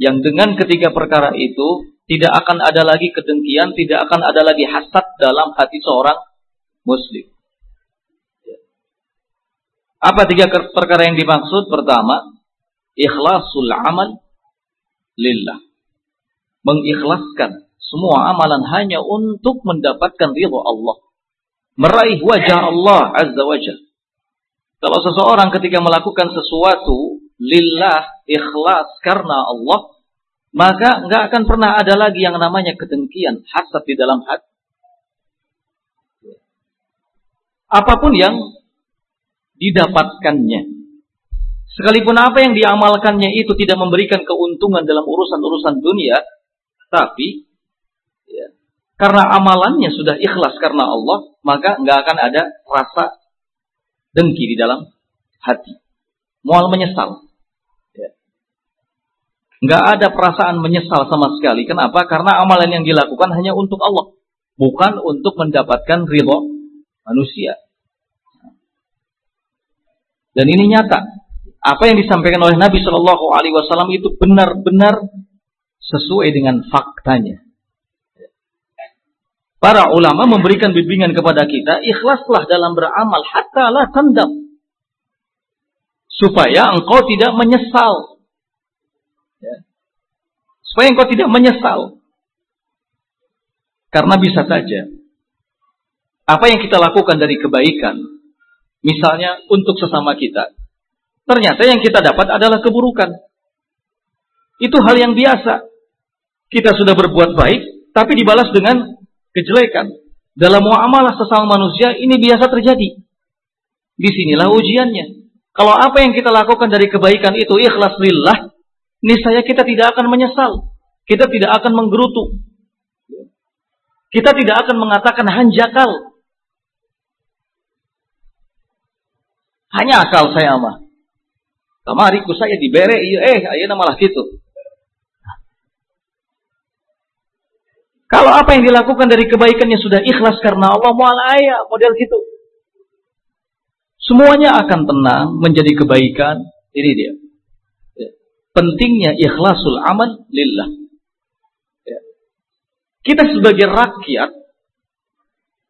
Yang dengan ketiga perkara itu tidak akan ada lagi kedengkian, tidak akan ada lagi hasad dalam hati seorang muslim. Apa tiga perkara yang dimaksud? Pertama, ikhlasul amal lillah. Mengikhlaskan semua amalan hanya untuk mendapatkan ridho Allah meraih wajah Allah Azza wa Kalau seseorang ketika melakukan sesuatu lillah ikhlas karena Allah, maka nggak akan pernah ada lagi yang namanya kedengkian, hasad di dalam hati. Apa pun yang didapatkannya. Sekalipun apa yang diamalkannya itu tidak memberikan keuntungan dalam urusan-urusan dunia, tapi ya, karena amalannya sudah ikhlas karena Allah, maka nggak akan ada rasa dengki di dalam hati. Mual menyesal. Ya. Ada perasaan menyesal sama sekali. Kenapa? Karena amalan yang dilakukan hanya untuk Allah. Bukan untuk mendapatkan ridho manusia. Dan ini nyata. Apa yang disampaikan oleh Nabi Shallallahu Alaihi Wasallam itu benar-benar sesuai dengan faktanya. Para ulama memberikan bimbingan kepada kita, ikhlaslah dalam beramal, hatta la tandam. Supaya engkau tidak menyesal. Ya. Supaya engkau tidak menyesal. Karena bisa saja, apa yang kita lakukan dari kebaikan, misalnya untuk sesama kita, ternyata yang kita dapat adalah keburukan. Itu hal yang biasa. Kita sudah berbuat baik, tapi dibalas dengan kejelekan dalam muamalah sesama manusia ini biasa terjadi. Di sinilah ujiannya. Kalau apa yang kita lakukan dari kebaikan itu ikhlas lillah, niscaya kita tidak akan menyesal. Kita tidak akan menggerutu. Kita tidak akan mengatakan hanjakal. Hanya akal saya mah. Kamariku saya dibere, eh, ayo malah gitu. Kalau apa yang dilakukan dari kebaikannya sudah ikhlas karena Allah mu'ala ayah, model gitu. Semuanya akan tenang, menjadi kebaikan. Ini dia. Ya. Pentingnya ikhlasul amal lillah. Ya. Kita sebagai rakyat,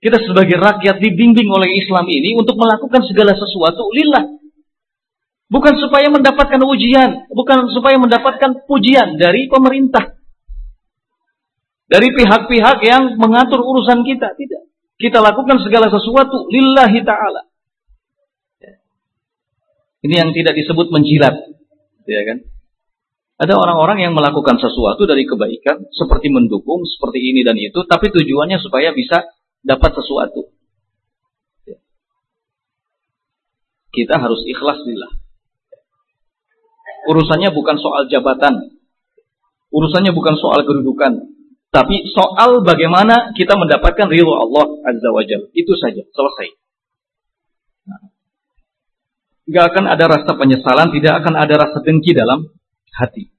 kita sebagai rakyat dibimbing oleh Islam ini untuk melakukan segala sesuatu lillah. Bukan supaya mendapatkan ujian, bukan supaya mendapatkan pujian dari pemerintah. Dari pihak-pihak yang mengatur urusan kita, tidak. Kita lakukan segala sesuatu lillahi ta'ala. Ini yang tidak disebut menjilat. Ya kan? Ada orang-orang yang melakukan sesuatu dari kebaikan, seperti mendukung, seperti ini dan itu, tapi tujuannya supaya bisa dapat sesuatu. Kita harus ikhlas lillah. Urusannya bukan soal jabatan. Urusannya bukan soal kedudukan. Tapi soal bagaimana kita mendapatkan ridho Allah Azza wa Jal. Itu saja, selesai. Gak akan ada rasa penyesalan, tidak akan ada rasa dengki dalam hati.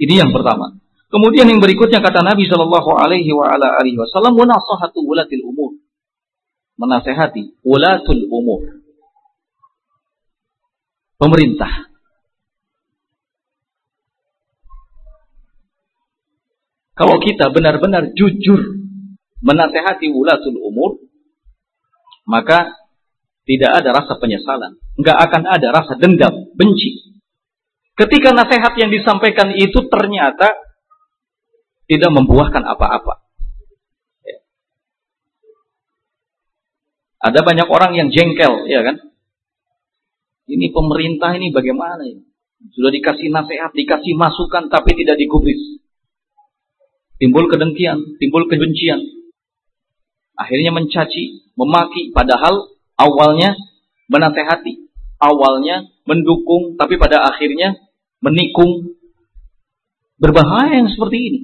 Ini yang pertama. Kemudian yang berikutnya kata Nabi Shallallahu Alaihi Wasallam, "Wanasahatu wulatil umur." Menasehati wulatul umur. Pemerintah. Kalau kita benar-benar jujur menasehati wulatul umur, maka tidak ada rasa penyesalan. Nggak akan ada rasa dendam, benci. Ketika nasihat yang disampaikan itu ternyata tidak membuahkan apa-apa. Ya. Ada banyak orang yang jengkel, ya kan? Ini pemerintah ini bagaimana ya? Sudah dikasih nasihat, dikasih masukan, tapi tidak digubris. Timbul kedengkian, timbul kebencian. Akhirnya mencaci, memaki, padahal awalnya menasehati, awalnya mendukung, tapi pada akhirnya menikung. Berbahaya yang seperti ini.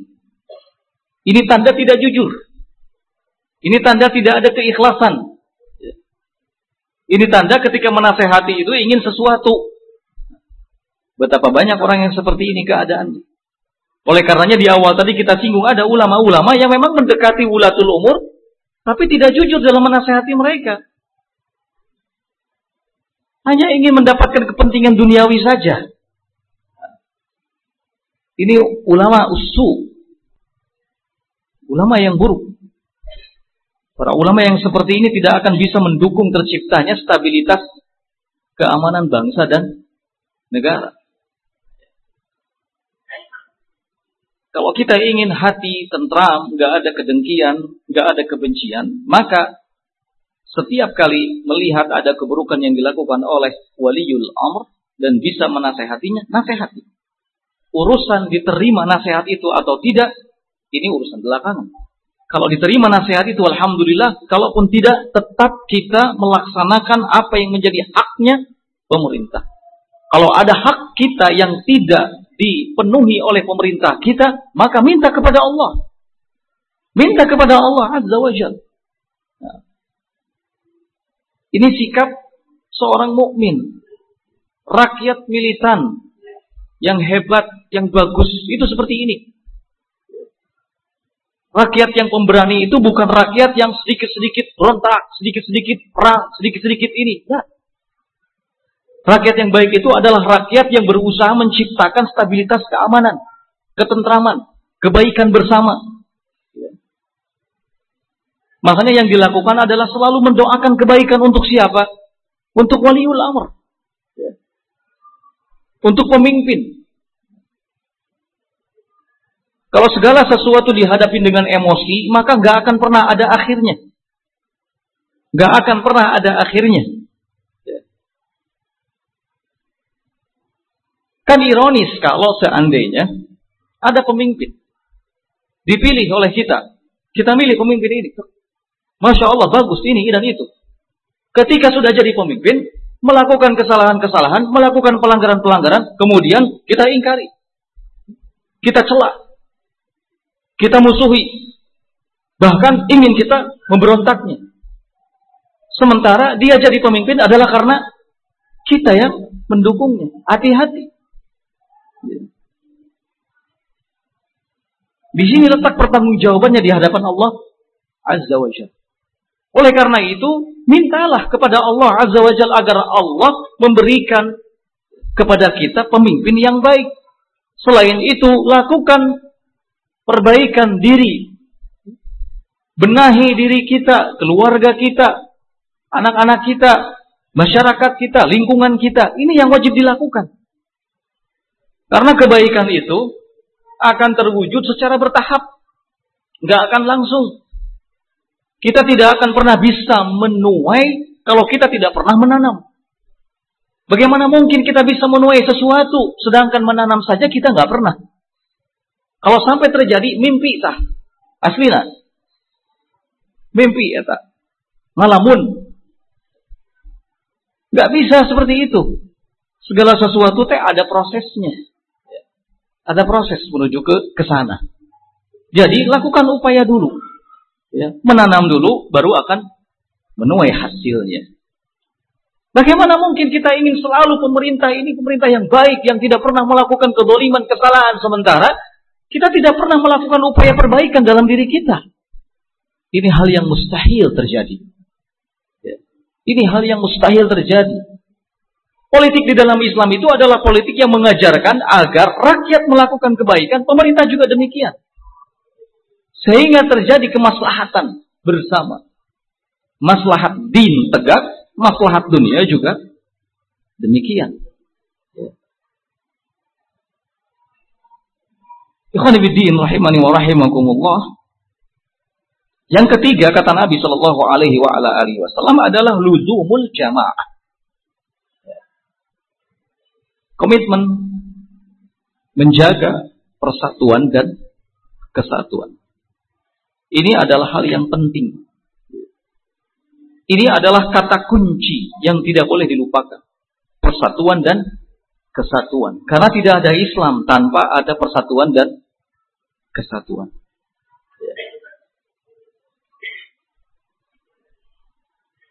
Ini tanda tidak jujur. Ini tanda tidak ada keikhlasan. Ini tanda ketika menasehati itu ingin sesuatu. Betapa banyak orang yang seperti ini keadaan. Oleh karenanya di awal tadi kita singgung ada ulama-ulama yang memang mendekati ulatul umur, tapi tidak jujur dalam menasehati mereka. Hanya ingin mendapatkan kepentingan duniawi saja. Ini ulama usu. Ulama yang buruk. Para ulama yang seperti ini tidak akan bisa mendukung terciptanya stabilitas keamanan bangsa dan negara. Kalau kita ingin hati tentram, nggak ada kedengkian, nggak ada kebencian, maka setiap kali melihat ada keburukan yang dilakukan oleh waliul amr dan bisa menasehatinya, nasehati. Urusan diterima nasihat itu atau tidak, ini urusan belakangan. Kalau diterima nasihat itu, alhamdulillah. Kalaupun tidak, tetap kita melaksanakan apa yang menjadi haknya pemerintah. Kalau ada hak kita yang tidak dipenuhi oleh pemerintah kita, maka minta kepada Allah. Minta kepada Allah Azza wa Jalla. Ini sikap seorang mukmin, rakyat militan yang hebat, yang bagus, itu seperti ini. Rakyat yang pemberani itu bukan rakyat yang sedikit-sedikit berontak, sedikit-sedikit perang, sedikit-sedikit ini. Nah, Rakyat yang baik itu adalah rakyat yang berusaha menciptakan stabilitas keamanan, ketentraman, kebaikan bersama. Makanya yang dilakukan adalah selalu mendoakan kebaikan untuk siapa? Untuk waliul amr. Untuk pemimpin. Kalau segala sesuatu dihadapi dengan emosi, maka nggak akan pernah ada akhirnya. Nggak akan pernah ada akhirnya. Ya. Kan ironis kalau seandainya ada pemimpin dipilih oleh kita. Kita milih pemimpin ini. Masya Allah bagus ini dan itu. Ketika sudah jadi pemimpin, melakukan kesalahan-kesalahan, melakukan pelanggaran-pelanggaran, kemudian kita ingkari. Kita celak. Kita musuhi. Bahkan ingin kita memberontaknya. Sementara dia jadi pemimpin adalah karena kita yang mendukungnya. Hati-hati. Di sini letak pertanggungjawabannya di hadapan Allah Azza wa Jalla. Oleh karena itu, Mintalah kepada Allah Azza wa Jalla agar Allah memberikan kepada kita pemimpin yang baik. Selain itu, lakukan perbaikan diri. Benahi diri kita, keluarga kita, anak-anak kita, masyarakat kita, lingkungan kita. Ini yang wajib dilakukan. Karena kebaikan itu akan terwujud secara bertahap. Nggak akan langsung. Kita tidak akan pernah bisa menuai kalau kita tidak pernah menanam. Bagaimana mungkin kita bisa menuai sesuatu sedangkan menanam saja kita nggak pernah? Kalau sampai terjadi mimpi tah, aslinya mimpi ya tak, malamun, nggak bisa seperti itu. Segala sesuatu teh ada prosesnya, ada proses menuju ke ke sana. Jadi lakukan upaya dulu ya, menanam dulu baru akan menuai hasilnya. Bagaimana mungkin kita ingin selalu pemerintah ini pemerintah yang baik yang tidak pernah melakukan kedoliman kesalahan sementara kita tidak pernah melakukan upaya perbaikan dalam diri kita. Ini hal yang mustahil terjadi. Ya. Ini hal yang mustahil terjadi. Politik di dalam Islam itu adalah politik yang mengajarkan agar rakyat melakukan kebaikan, pemerintah juga demikian. Sehingga terjadi kemaslahatan bersama. Maslahat din tegak, maslahat dunia juga demikian. Rahimani wa. Yang ketiga kata Nabi Shallallahu Alaihi Wasallam adalah luzumul jamaah. Komitmen menjaga persatuan dan kesatuan. Ini adalah hal yang penting. Ini adalah kata kunci yang tidak boleh dilupakan. Persatuan dan kesatuan. Karena tidak ada Islam tanpa ada persatuan dan kesatuan.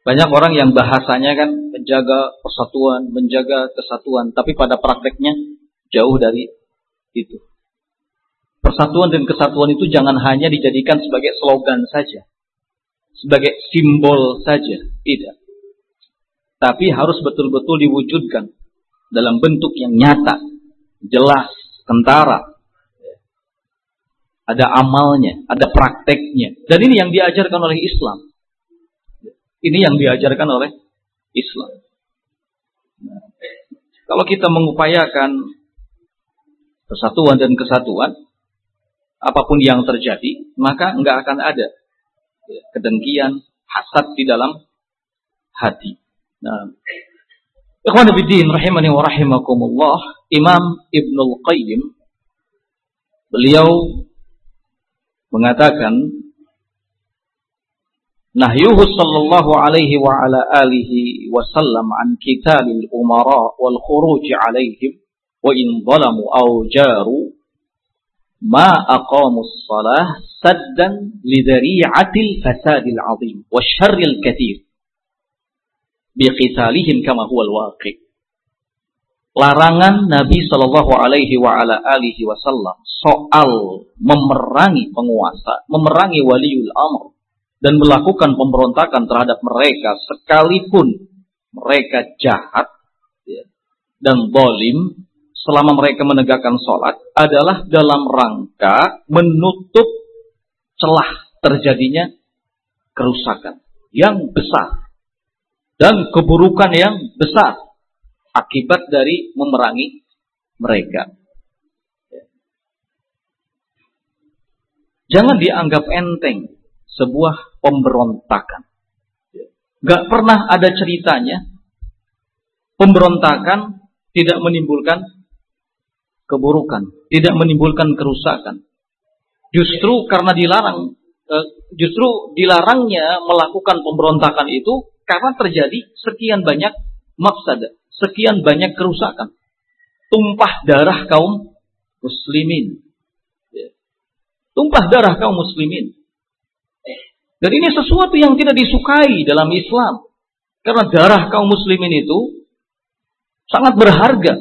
Banyak orang yang bahasanya kan menjaga persatuan, menjaga kesatuan, tapi pada prakteknya jauh dari itu. Persatuan dan kesatuan itu jangan hanya dijadikan sebagai slogan saja. Sebagai simbol saja. Tidak. Tapi harus betul-betul diwujudkan. Dalam bentuk yang nyata. Jelas. Kentara. Ada amalnya. Ada prakteknya. Dan ini yang diajarkan oleh Islam. Ini yang diajarkan oleh Islam. Kalau kita mengupayakan persatuan dan kesatuan, apa pun yang terjadi, maka enggak akan ada kedengkian, hasad di dalam hati. Nah, Ikhwan Abidin rahimani wa rahimakumullah, Imam Ibnul Qayyim beliau mengatakan Nahyuhu sallallahu alaihi wa ala alihi wasallam an kitalil umara wal khuruj alaihim wa in zalamu aw jaru ma aqamus salah saddan lidari'atil fasadil azim wa syarril kathir biqitalihim kama huwa al-waqi larangan Nabi Shallallahu alaihi wa ala alihi wasallam soal memerangi penguasa, memerangi waliul amr dan melakukan pemberontakan terhadap mereka sekalipun mereka jahat ya, dan bolim selama mereka menegakkan sholat adalah dalam rangka menutup celah terjadinya kerusakan yang besar dan keburukan yang besar akibat dari memerangi mereka. Jangan dianggap enteng sebuah pemberontakan. Gak pernah ada ceritanya pemberontakan tidak menimbulkan keburukan, tidak menimbulkan kerusakan. Justru karena dilarang, eh, justru dilarangnya melakukan pemberontakan itu karena terjadi sekian banyak mafsada, sekian banyak kerusakan. Tumpah darah kaum muslimin. Ya. Tumpah darah kaum muslimin. Dan ini sesuatu yang tidak disukai dalam Islam. Karena darah kaum muslimin itu sangat berharga.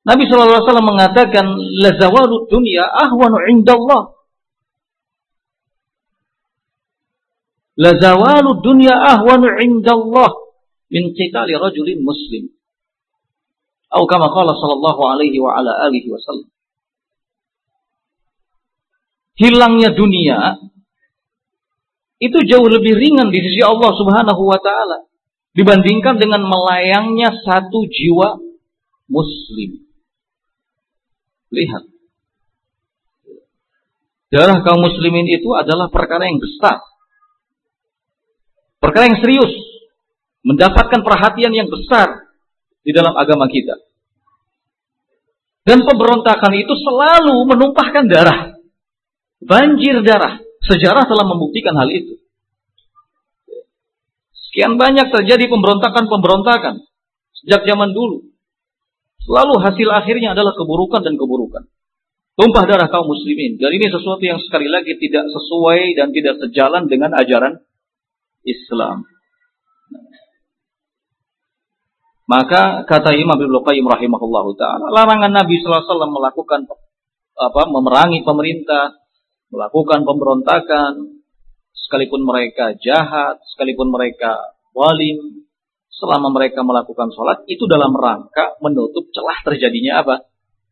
Nabi SAW mengatakan, Lazawalu dunia ahwanu indallah. La zawalu dunya ahwanu indallah min qitali rajulin muslim. Atau kama qala sallallahu alaihi wa ala alihi wasallam. Hilangnya dunia itu jauh lebih ringan di sisi Allah Subhanahu wa taala dibandingkan dengan melayangnya satu jiwa muslim. Lihat. Darah kaum muslimin itu adalah perkara yang besar. Perkara yang serius. Mendapatkan perhatian yang besar di dalam agama kita. Dan pemberontakan itu selalu menumpahkan darah. Banjir darah. Sejarah telah membuktikan hal itu. Sekian banyak terjadi pemberontakan-pemberontakan. Sejak zaman dulu. Selalu hasil akhirnya adalah keburukan dan keburukan. Tumpah darah kaum muslimin. Dan ini sesuatu yang sekali lagi tidak sesuai dan tidak sejalan dengan ajaran Islam. Maka kata Imam Ibnu Qayyim rahimahullah taala, larangan Nabi sallallahu alaihi wasallam melakukan apa? memerangi pemerintah, melakukan pemberontakan, sekalipun mereka jahat, sekalipun mereka walim, selama mereka melakukan sholat, itu dalam rangka menutup celah terjadinya apa?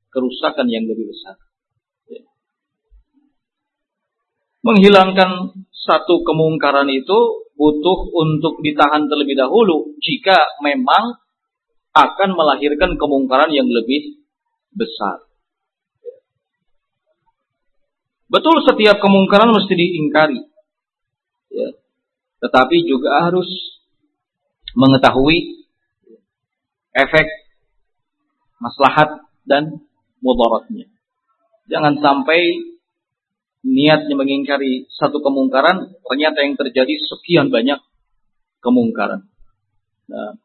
Kerusakan yang lebih besar. Ya. Menghilangkan satu kemungkaran itu butuh untuk ditahan terlebih dahulu jika memang akan melahirkan kemungkaran yang lebih besar. Betul setiap kemungkaran mesti diingkari. Ya. Tetapi juga harus mengetahui efek maslahat dan mudaratnya. Jangan sampai niatnya mengingkari satu kemungkaran, ternyata yang terjadi sekian banyak kemungkaran. Nah.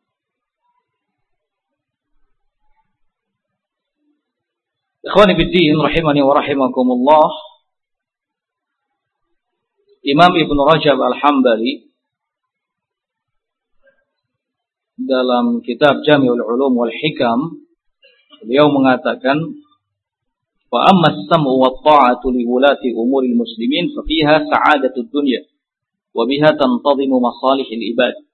Ikhwani biddin rahimani wa rahimakumullah. Imam Ibn Rajab Al-Hambali dalam kitab Jami'ul Ulum wal Hikam beliau mengatakan Wa amma as-sam'u wa ta'atu li wulati umuri muslimin fa fiha sa'adatu dunya wa biha tantadhimu masalih al-ibad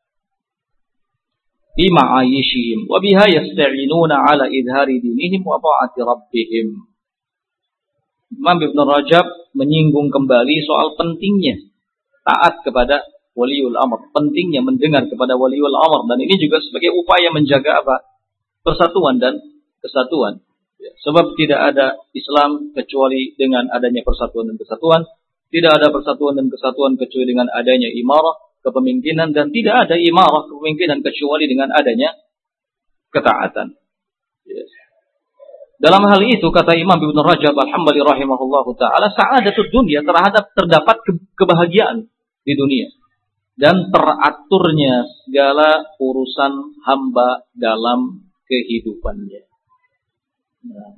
fi ma'ayishihim wa biha yasta'inuna ala idhari dinihim wa ta'ati rabbihim. Imam Ibn Rajab menyinggung kembali soal pentingnya taat kepada waliul amr, pentingnya mendengar kepada waliul amr dan ini juga sebagai upaya menjaga apa? persatuan dan kesatuan. Ya, sebab tidak ada Islam kecuali dengan adanya persatuan dan kesatuan. Tidak ada persatuan dan kesatuan kecuali dengan adanya imarah, kepemimpinan. Dan tidak ada imarah, kepemimpinan kecuali dengan adanya ketaatan. Yes. Ya. Dalam hal itu kata Imam Ibn Rajab Al-Hambali rahimahullah ta'ala sa'adatul dunia terhadap terdapat kebahagiaan di dunia dan teraturnya segala urusan hamba dalam kehidupannya. Nah.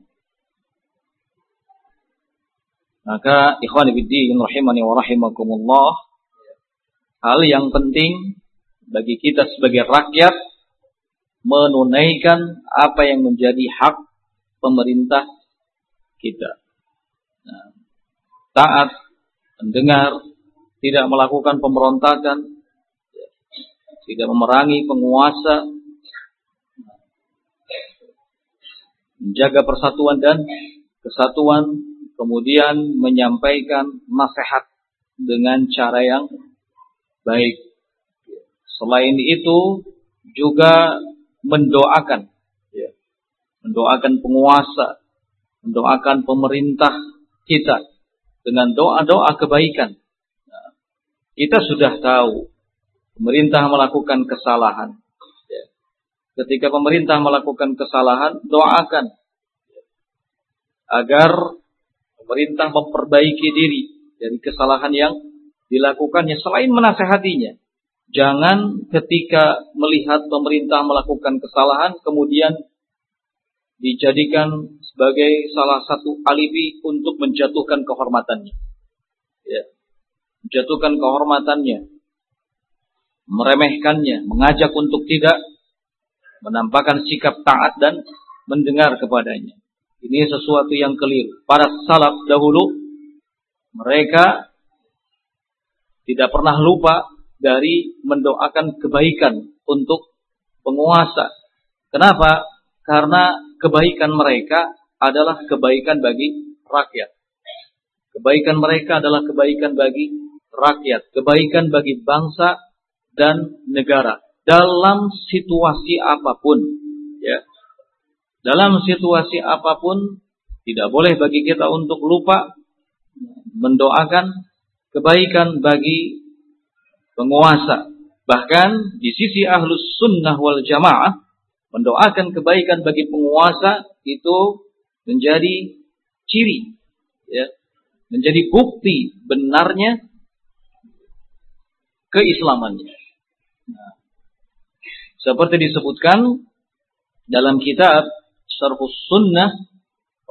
Maka ikhwan fillah rahimani wa rahimakumullah hal yang penting bagi kita sebagai rakyat menunaikan apa yang menjadi hak pemerintah kita. Nah, taat, mendengar, tidak melakukan pemberontakan, tidak memerangi penguasa, menjaga persatuan dan kesatuan, kemudian menyampaikan nasihat dengan cara yang baik. Selain itu juga mendoakan, ya, mendoakan penguasa, mendoakan pemerintah kita dengan doa-doa kebaikan. Nah, kita sudah tahu pemerintah melakukan kesalahan, ketika pemerintah melakukan kesalahan, doakan agar pemerintah memperbaiki diri dari kesalahan yang dilakukannya selain menasehatinya. Jangan ketika melihat pemerintah melakukan kesalahan kemudian dijadikan sebagai salah satu alibi untuk menjatuhkan kehormatannya. Ya. Menjatuhkan kehormatannya, meremehkannya, mengajak untuk tidak menampakkan sikap taat dan mendengar kepadanya. Ini sesuatu yang keliru. Para salaf dahulu mereka tidak pernah lupa dari mendoakan kebaikan untuk penguasa. Kenapa? Karena kebaikan mereka adalah kebaikan bagi rakyat. Kebaikan mereka adalah kebaikan bagi rakyat, kebaikan bagi bangsa dan negara dalam situasi apa pun, ya. Dalam situasi apa pun tidak boleh bagi kita untuk lupa mendoakan kebaikan bagi penguasa. Bahkan di sisi ahlus sunnah wal jamaah mendoakan kebaikan bagi penguasa itu menjadi ciri, ya, menjadi bukti benarnya keislamannya. Nah, seperti disebutkan dalam kitab Syarhus Sunnah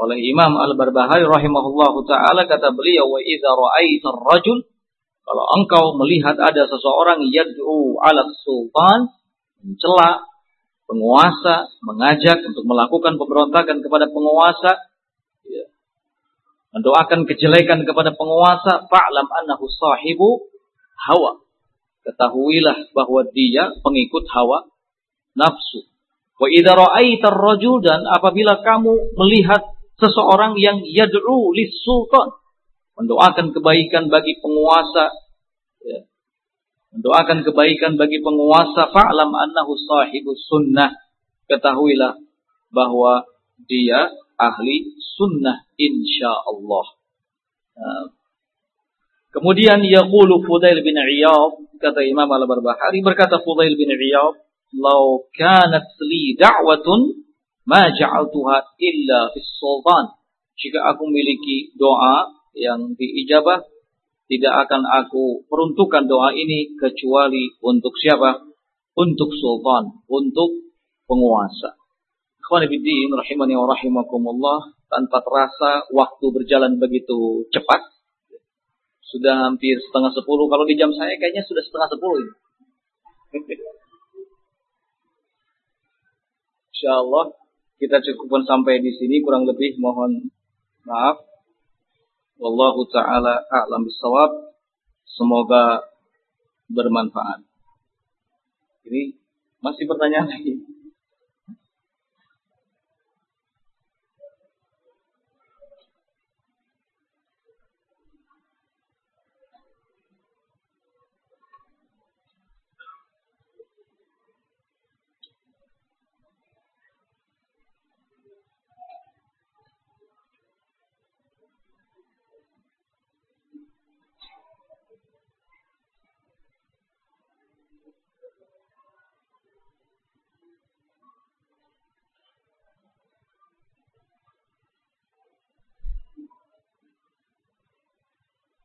oleh Imam Al-Barbahari rahimahullahu taala kata beliau wa idza ra'aitar rajul kalau engkau melihat ada seseorang yad'u 'ala sultan mencela penguasa, mengajak untuk melakukan pemberontakan kepada penguasa, ya. mendoakan kejelekan kepada penguasa, fa'lam annahu sahibu hawa. Ketahuilah bahwa dia pengikut hawa nafsu. Wa idza ra'aitar rajul dan apabila kamu melihat seseorang yang yad'u lis sultan mendoakan kebaikan bagi penguasa ya, mendoakan kebaikan bagi penguasa fa'lam annahu sahibu sunnah ketahuilah bahwa dia ahli sunnah insyaallah nah, kemudian yaqulu Fudail bin Iyad kata Imam Al-Barbahari berkata Fudail bin Iyad law kanat li da'watun ma ja'altuha illa fis sultan jika aku memiliki doa yang diijabah tidak akan aku peruntukkan doa ini kecuali untuk siapa? Untuk sultan, untuk penguasa. Ikhwan Ibn rahimani wa rahimakumullah. Tanpa terasa waktu berjalan begitu cepat. Sudah hampir setengah sepuluh. Kalau di jam saya kayaknya sudah setengah sepuluh ini. Insya Allah kita cukupkan sampai di sini kurang lebih mohon maaf Wallahu taala a'lam bisawab. Semoga bermanfaat. Ini masih pertanyaan lagi.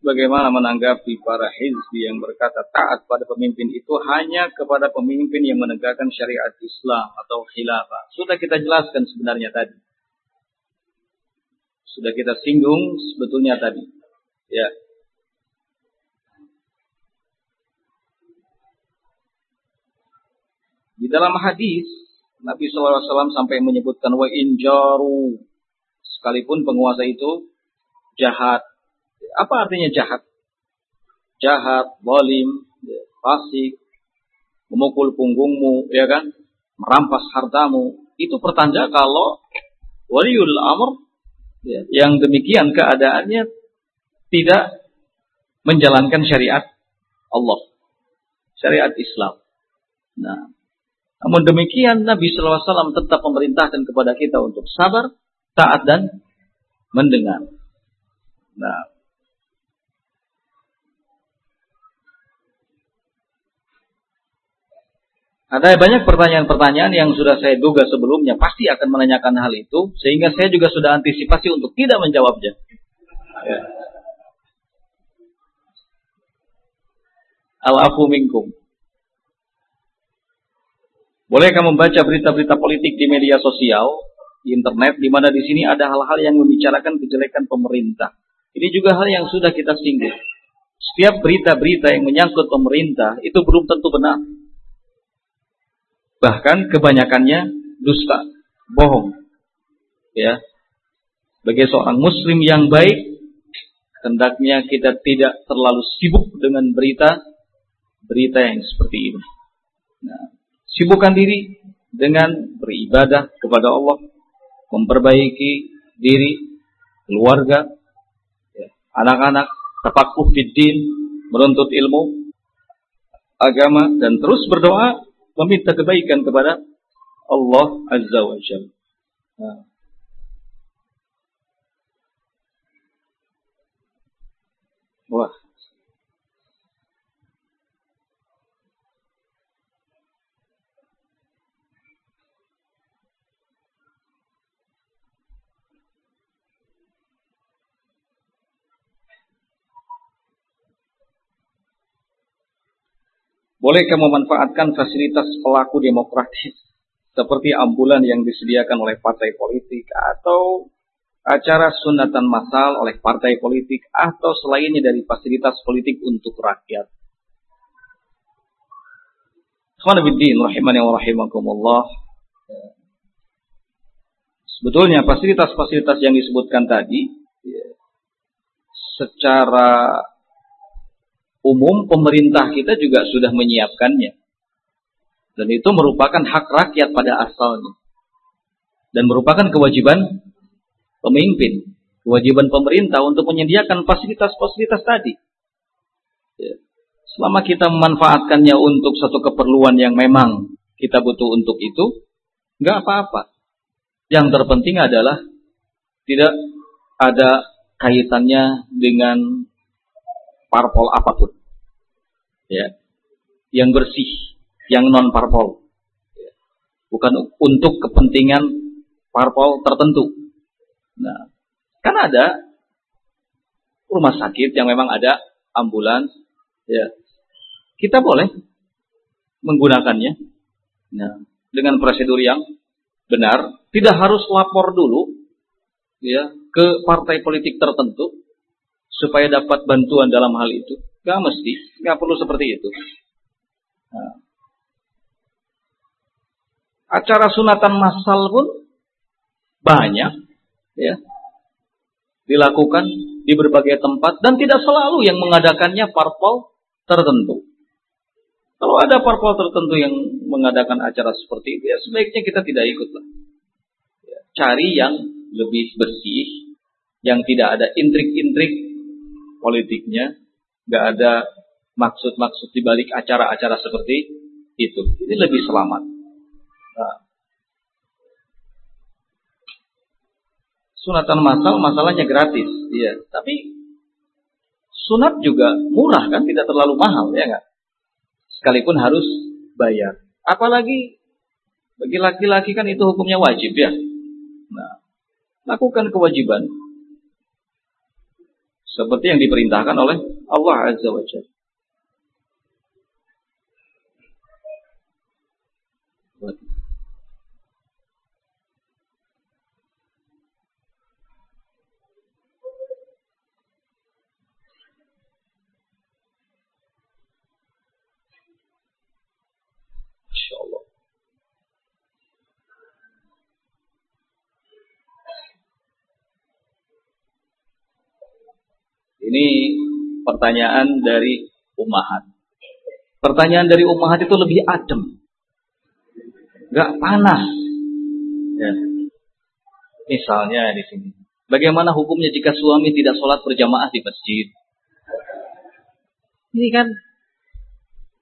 Bagaimana menanggapi para hizbi yang berkata taat pada pemimpin itu hanya kepada pemimpin yang menegakkan syariat Islam atau khilafah. Sudah kita jelaskan sebenarnya tadi. Sudah kita singgung sebetulnya tadi. Ya. Di dalam hadis Nabi SAW sampai menyebutkan wa injaru sekalipun penguasa itu jahat apa artinya jahat? Jahat, ya, fasik, memukul punggungmu, ya kan? Merampas hartamu. Itu pertanda kalau waliul amr ya, yang demikian keadaannya tidak menjalankan syariat Allah. Syariat Islam. Nah, namun demikian Nabi SAW tetap memerintahkan kepada kita untuk sabar, taat dan mendengar. Nah, Ada banyak pertanyaan-pertanyaan yang sudah saya duga sebelumnya pasti akan menanyakan hal itu, sehingga saya juga sudah antisipasi untuk tidak menjawabnya. Ya. Al-afu minkum. Boleh kamu membaca berita-berita politik di media sosial, di internet, di mana di sini ada hal-hal yang membicarakan kejelekan pemerintah. Ini juga hal yang sudah kita singgung. Setiap berita-berita yang menyangkut pemerintah itu belum tentu benar. Bahkan kebanyakannya dusta, bohong. Ya. Sebagai seorang muslim yang baik, hendaknya kita tidak terlalu sibuk dengan berita berita yang seperti ini. Nah, sibukkan diri dengan beribadah kepada Allah, memperbaiki diri, keluarga, ya, anak-anak, tapakuh fiddin, menuntut ilmu, agama, dan terus berdoa, meminta kebaikan kepada Allah Azza wa Jalla. Nah. Wah, Bolehkah memanfaatkan fasilitas pelaku demokratis seperti ambulan yang disediakan oleh partai politik atau acara sunatan massal oleh partai politik atau selainnya dari fasilitas politik untuk rakyat. Sebetulnya fasilitas-fasilitas yang disebutkan tadi secara umum pemerintah kita juga sudah menyiapkannya. Dan itu merupakan hak rakyat pada asalnya. Dan merupakan kewajiban pemimpin. Kewajiban pemerintah untuk menyediakan fasilitas-fasilitas tadi. Ya. Selama kita memanfaatkannya untuk satu keperluan yang memang kita butuh untuk itu, nggak apa-apa. Yang terpenting adalah tidak ada kaitannya dengan parpol apa pun. Ya. Yang bersih, yang non parpol. Ya. Bukan untuk kepentingan parpol tertentu. Nah, kan ada rumah sakit yang memang ada ambulans, ya. Kita boleh menggunakannya. Nah, dengan prosedur yang benar, tidak harus lapor dulu ya ke partai politik tertentu supaya dapat bantuan dalam hal itu. Gak mesti, gak perlu seperti itu. Nah. Acara sunatan massal pun banyak, ya, dilakukan di berbagai tempat dan tidak selalu yang mengadakannya parpol tertentu. Kalau ada parpol tertentu yang mengadakan acara seperti itu, ya sebaiknya kita tidak ikutlah. Ya, cari yang lebih bersih, yang tidak ada intrik-intrik politiknya, nggak ada maksud-maksud di balik acara-acara seperti itu. Ini lebih selamat. Nah. Sunatan masal masalahnya gratis, iya. Tapi sunat juga murah kan, tidak terlalu mahal ya nggak? Sekalipun harus bayar. Apalagi bagi laki-laki kan itu hukumnya wajib ya. Nah, lakukan kewajiban seperti yang diperintahkan oleh Allah Azza wa Jalla. Ini pertanyaan dari Umahat. Pertanyaan dari Umahat itu lebih adem. Gak panas. Ya. Misalnya di sini. Bagaimana hukumnya jika suami tidak sholat berjamaah di masjid? Ini kan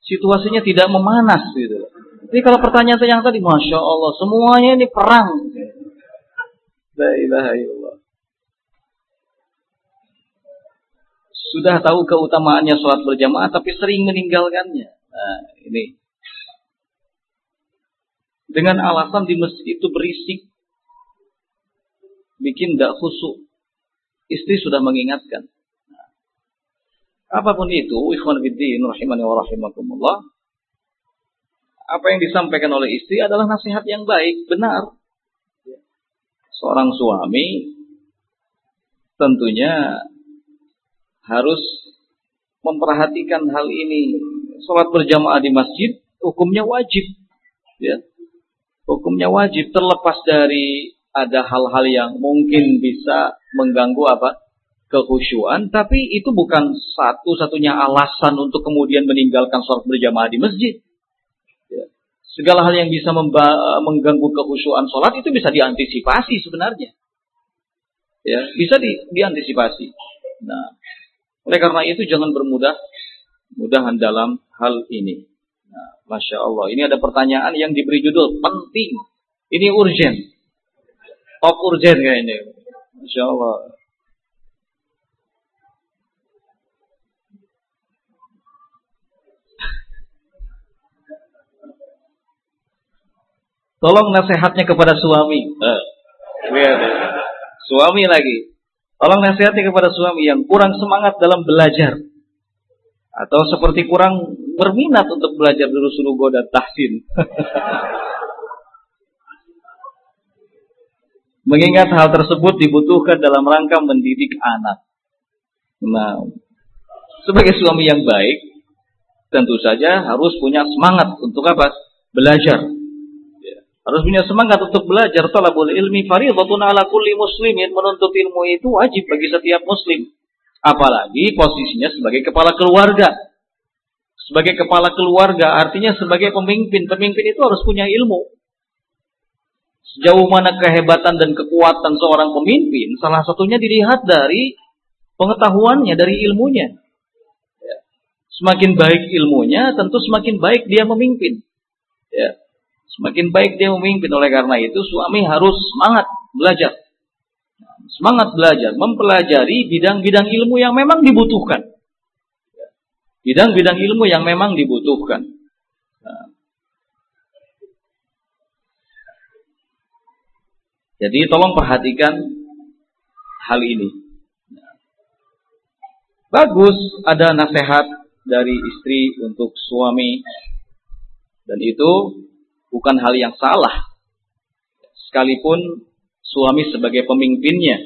situasinya tidak memanas gitu. Jadi kalau pertanyaan yang tadi, masya Allah, semuanya ini perang. La ilaha illallah. Sudah tahu keutamaannya sholat berjamaah tapi sering meninggalkannya. Nah, ini. Dengan alasan di masjid itu berisik. Bikin tidak khusuk. Istri sudah mengingatkan. Nah, apa pun itu, ikhwan fiddin rahimani wa rahimakumullah. Apa yang disampaikan oleh istri adalah nasihat yang baik, benar. Seorang suami tentunya harus memperhatikan hal ini. Sholat berjamaah di masjid hukumnya wajib. Ya. Hukumnya wajib terlepas dari ada hal-hal yang mungkin bisa mengganggu apa? kekhusyuan, tapi itu bukan satu-satunya alasan untuk kemudian meninggalkan sholat berjamaah di masjid. Ya. Segala hal yang bisa mengganggu kekhusyuan sholat itu bisa diantisipasi sebenarnya. Ya, bisa di, diantisipasi. Nah, oleh karena itu jangan bermudah mudahan dalam hal ini. Nah, Masya Allah. Ini ada pertanyaan yang diberi judul penting. Ini urgent. Top urgent kayaknya. Masya Allah. Tolong nasihatnya kepada suami. Eh, suami lagi. Tolong nasihatnya kepada suami yang kurang semangat dalam belajar. Atau seperti kurang berminat untuk belajar dulu suruh dan tahsin. Mengingat hal tersebut dibutuhkan dalam rangka mendidik anak. Nah, sebagai suami yang baik, tentu saja harus punya semangat untuk apa? Belajar. Harus punya semangat untuk belajar. Talabul ilmi faridatun ala kulli muslimin. Menuntut ilmu itu wajib bagi setiap muslim. Apalagi posisinya sebagai kepala keluarga. Sebagai kepala keluarga artinya sebagai pemimpin. Pemimpin itu harus punya ilmu. Sejauh mana kehebatan dan kekuatan seorang pemimpin, salah satunya dilihat dari pengetahuannya, dari ilmunya. Ya. Semakin baik ilmunya, tentu semakin baik dia memimpin. Ya. Semakin baik dia memimpin. Oleh karena itu, suami harus semangat belajar. Semangat belajar, mempelajari bidang-bidang ilmu yang memang dibutuhkan. Bidang-bidang ilmu yang memang dibutuhkan. Jadi tolong perhatikan hal ini. Bagus ada nasihat dari istri untuk suami dan itu bukan hal yang salah. Sekalipun suami sebagai pemimpinnya,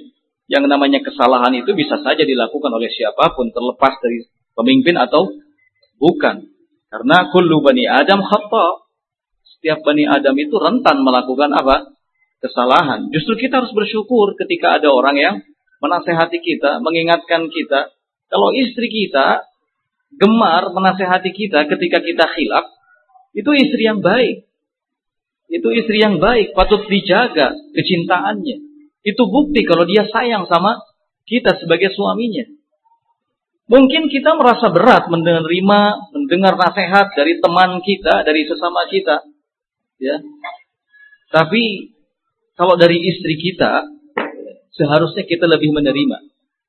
yang namanya kesalahan itu bisa saja dilakukan oleh siapa pun terlepas dari pemimpin atau bukan. Karena kullu bani Adam khata. Setiap bani Adam itu rentan melakukan apa? kesalahan. Justru kita harus bersyukur ketika ada orang yang menasehati kita, mengingatkan kita. Kalau istri kita gemar menasehati kita ketika kita khilaf, itu istri yang baik. Itu istri yang baik, patut dijaga kecintaannya. Itu bukti kalau dia sayang sama kita sebagai suaminya. Mungkin kita merasa berat menerima, mendengar nasihat dari teman kita, dari sesama kita. Ya. Tapi kalau dari istri kita, seharusnya kita lebih menerima.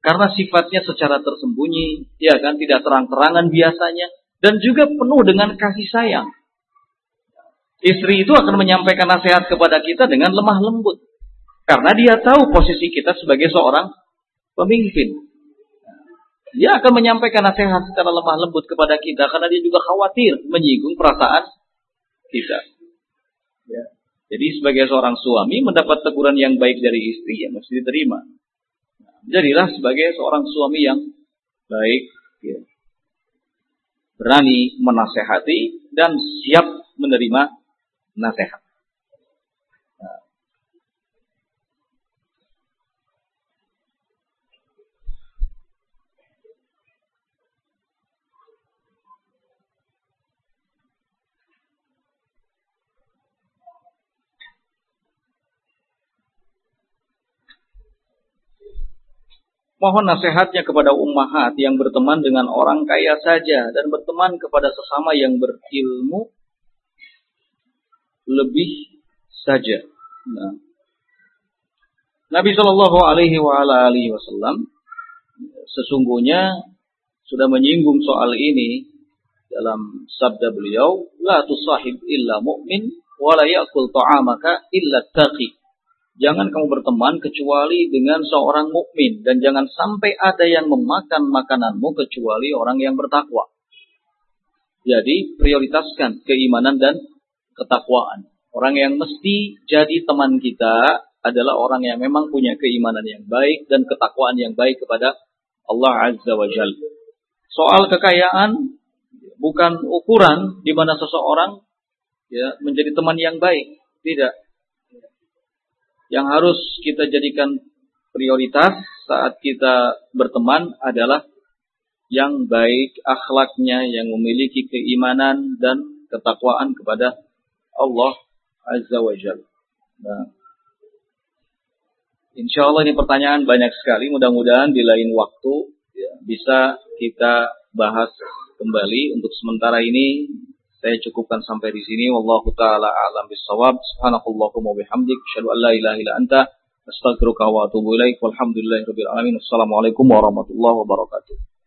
Karena sifatnya secara tersembunyi, ya kan, tidak terang-terangan biasanya, dan juga penuh dengan kasih sayang. Istri itu akan menyampaikan nasihat kepada kita dengan lemah lembut. Karena dia tahu posisi kita sebagai seorang pemimpin. Dia akan menyampaikan nasihat secara lemah lembut kepada kita karena dia juga khawatir menyinggung perasaan kita. Ya. Jadi sebagai seorang suami mendapat teguran yang baik dari istri yang mesti diterima. Jadilah sebagai seorang suami yang baik, ya. berani menasehati dan siap menerima nasihat. Mohon nasihatnya kepada ummahat yang berteman dengan orang kaya saja dan berteman kepada sesama yang berilmu lebih saja. Nah. Nabi Shallallahu Alaihi Wasallam sesungguhnya sudah menyinggung soal ini dalam sabda beliau, la tusahib illa mu'min wa la ya'kul ta'amaka illa. Jangan kamu berteman kecuali dengan seorang mukmin dan jangan sampai ada yang memakan makananmu kecuali orang yang bertakwa. Jadi prioritaskan keimanan dan ketakwaan. Orang yang mesti jadi teman kita adalah orang yang memang punya keimanan yang baik dan ketakwaan yang baik kepada Allah Azza wa Jal. Soal kekayaan bukan ukuran di mana seseorang ya menjadi teman yang baik. Tidak yang harus kita jadikan prioritas saat kita berteman adalah yang baik akhlaknya, yang memiliki keimanan dan ketakwaan kepada Allah Azza wa Jalla. Nah, insya Allah ini pertanyaan banyak sekali. Mudah-mudahan di lain waktu ya, bisa kita bahas kembali. Untuk sementara ini saya cukupkan sampai di sini. Wallahu taala a'lam bissawab. Subhanakallahumma bihamdik, asyhadu an la ilaha illa anta, astaghfiruka wa atubu ilaik. Alamin. Assalamualaikum warahmatullahi wabarakatuh.